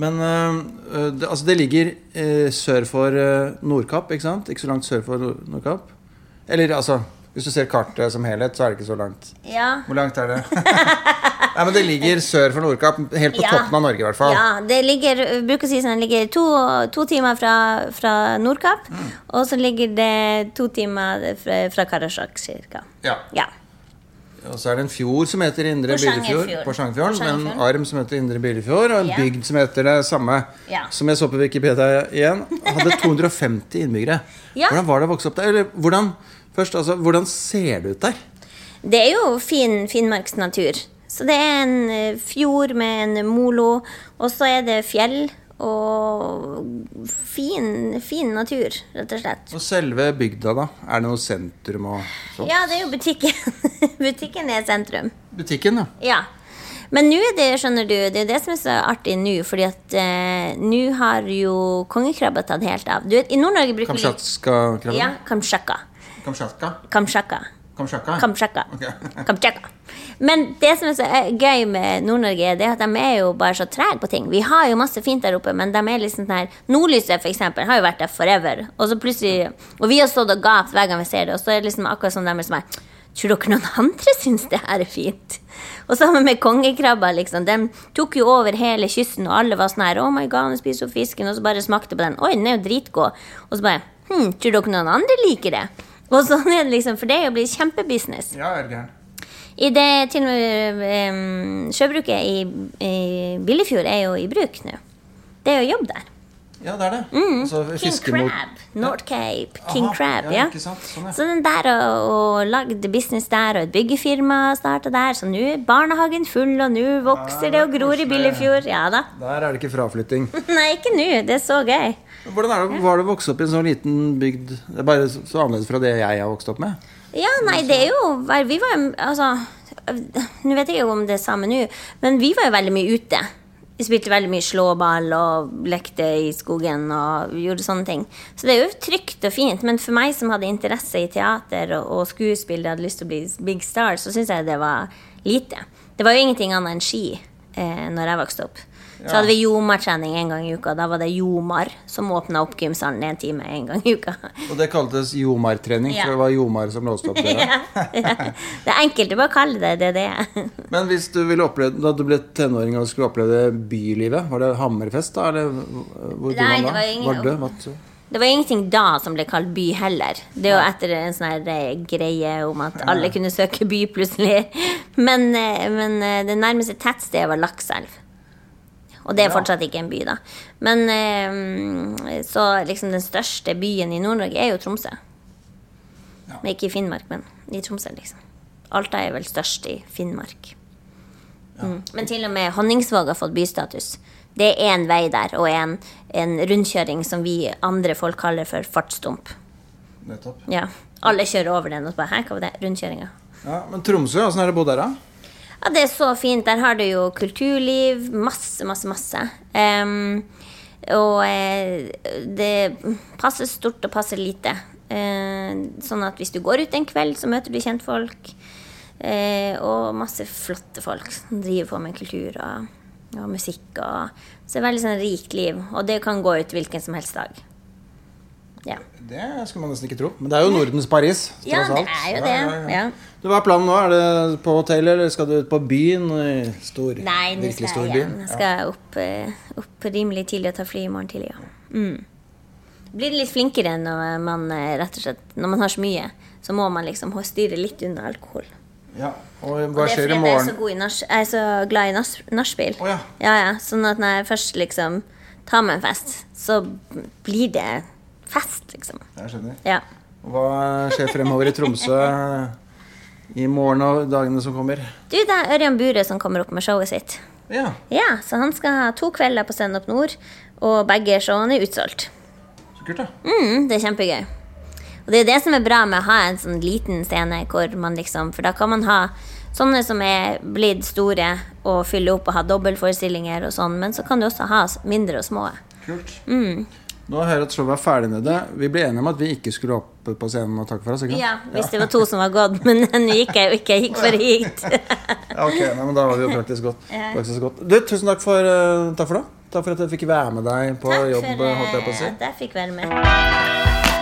Men øh, øh, det, altså, det ligger uh, sør for uh, Nordkapp, ikke sant? Ikke så langt sør for Nordkapp. Eller altså Hvis du ser kartet som helhet, så er det ikke så langt. ja. Hvor langt er det? <laughs> Nei, men Det ligger sør for Nordkapp. Helt på Ja. toppen av Norge, i hvert fall. Ja, det ligger, bruker å si sånn, det ligger to, to timer fra, fra Nordkapp, Mm. og så ligger det to timer fra, fra Karasjok, cirka. Ja. Ja. Og så er det en fjord som heter Indre på Porsangerfjorden. Med en arm som heter Indre Billefjord, og en Ja. bygd som heter det samme. Som jeg så på Wikipedia igjen. Hadde <laughs> 250 innbyggere. Ja. Hvordan var det å vokse opp der? Eller hvordan, først, altså, hvordan ser det ut der? Det er jo fin finnmarksnatur. Så det er en eh, fjord med en molo, og så er det fjell og fin, fin natur, rett og slett. Og selve bygda, da? Er det noe sentrum og sånt? Ja, det er jo butikken. <laughs> butikken er sentrum. Butikken, ja. Ja. Men nå er det, skjønner du, det er det som er så artig nå, fordi at eh, nå har jo kongekrabba tatt helt av. Du vet, I Nord-Norge bruker vi Kamtsjatka-krabben? Ja, kamtsjaka. Kamtsjatka? Kamtsjaka. Kamtsjaka? Kamtsjaka. Okay. <laughs> Men det som er så gøy med Nord-Norge, det er at de er jo bare så trege på ting. Vi har jo masse fint der oppe, men de er liksom sånn her Nordlyset, for eksempel, har jo vært der forever. Og så plutselig Og vi har stått og gapt hver gang vi ser det, og så er det liksom akkurat som de er som er Tror dere noen andre syns det her er fint? Og sammen med kongekrabber, liksom. De tok jo over hele kysten, og alle var sånn her Oh my god, nå spiser hun fisken. Og så bare smakte på den. Oi, den er jo dritgod. Og så bare Hm, tror dere noen andre liker det? Og sånn er det liksom, for er jo blitt kjempebusiness. Ja, er det. I det til og med um, sjøbruket i, i Billefjord er jo i bruk nå. Det er jo jobb der. Ja, det er det. Altså, Mm. King fiske mot- Crab. North Cape. King Aha, Crab, ja, ja. sant, sånn, ja. Så den der og, og lagd business der, og et byggefirma starta der. Så nå er barnehagen full, og nå vokser det og gror i. Billefjord. Ja da. Der er det ikke fraflytting. <laughs> Nei, ikke nå. Det er så gøy. Hvordan er det, var det å vokse opp i en sånn liten bygd? Det er bare så, annerledes fra det jeg har vokst opp med. Ja, nei, det er jo Vi var jo Altså Nå vet jeg jo om det er samme nå, men vi var jo veldig mye ute. Vi spilte veldig mye slåball og lekte i skogen og gjorde sånne ting. Så det er jo trygt og fint, men for meg som hadde interesse i teater og, skuespill og hadde lyst til å bli big star, så syns jeg det var lite. Det var jo ingenting annet enn ski eh, når jeg vokste opp. Så hadde vi Jomar-trening en gang i uka. Da var det Jomar som åpna opp gymsalen en time en gang i uka. Og det kaltes jomartrening, for det var Jomar som låste opp døra. <laughs> Det er enkelt å bare kalle det det det er. Men hvis du ville oppleve, da du ble tenåring og skulle oppleve bylivet, var det Hammerfest da? Eller hvor Nei, da? var ingen- Vardø? Vadsø? Det var ingenting da som ble kalt by heller. Det er jo etter en sånn eh, greie om at alle kunne søke by plutselig. <laughs> Men, eh, men eh, det nærmeste tettstedet var Lakselv. Og det er fortsatt ikke en by, da. Men eh, så liksom den største byen i Nord-Norge er jo Tromsø. Men ikke i Finnmark, men i Tromsø, liksom. Alta er vel størst i Finnmark. Mm. Men til og med Honningsvåg har fått bystatus. Det er én vei der, og en, en rundkjøring som vi andre folk kaller for fartsdump. Nettopp. Ja. Alle kjører over den, og bare Hæ, hva var det? Rundkjøringa. Ja, men Tromsø, åssen er det å bo der, da? Ja, det er så fint. Der har du jo kulturliv. Masse, masse, masse. Um, og eh, det passer stort og passer lite. Eh, sånn at hvis du går ut en kveld, så møter du kjentfolk. Eh, og masse flotte folk som driver på med kultur. Og og musikk og Så det er veldig sånn rikt liv, og det kan gå ut hvilken som helst dag. Ja. Det skulle man nesten ikke tro. Men det er jo Nordens Paris. Ja, det er jo det. ja, ja. Ja. Du, Hva er planen nå? Er det på hotell, eller skal du ut på byen? Stor, Nei, nå skal jeg hjem. Jeg skal opp, eh, opp rimelig tidlig og ta fly i morgen tidlig. Ja. Mm. Blir litt flinkere når man eh, rett og slett Når man har så mye, så må man liksom styre litt unna alkohol. Ja. Og Og hva er skjer i morgen? jeg er så glad i nach, nachspiel. Oh, ja. ja, ja. Sånn at når jeg først liksom tar meg en fest, så blir det fest, liksom. Jeg skjønner. Ja. Hva skjer fremover i Tromsø i morgen og dagene som kommer? Du, det er Ørjan Bure som kommer opp med showet sitt. Ja, Ja, Så han skal ha to kvelder på Stand Up Nord, og begge showene er utsolgt. så kult, da. Mm, det er kjempegøy. Og det er det som er bra med å ha en sånn liten scene, hvor man liksom, for da kan man ha sånne som er blitt store og fylle opp og ha dobbeltforestillinger og sånn, men så kan du også ha mindre og små. Kult. Mm. Nå hører jeg at showet er ferdig nede. Vi ble enige om at vi ikke skulle opp på scenen og takke for oss. ikke sant? Ja, hvis det var to som var gått, men <laughs> nå gikk jeg jo ikke, jeg gikk bare hit. <laughs> Ja, ok, nei, men Da var vi jo praktisk godt. Praktisk godt. Du, Tusen takk for, uh, takk for det. Takk for at jeg fikk være med deg på Takk jobb. for holdt jeg på å si. at jeg fikk være med.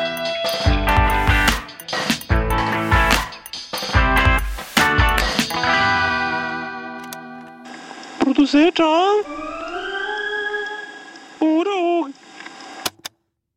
Produsert av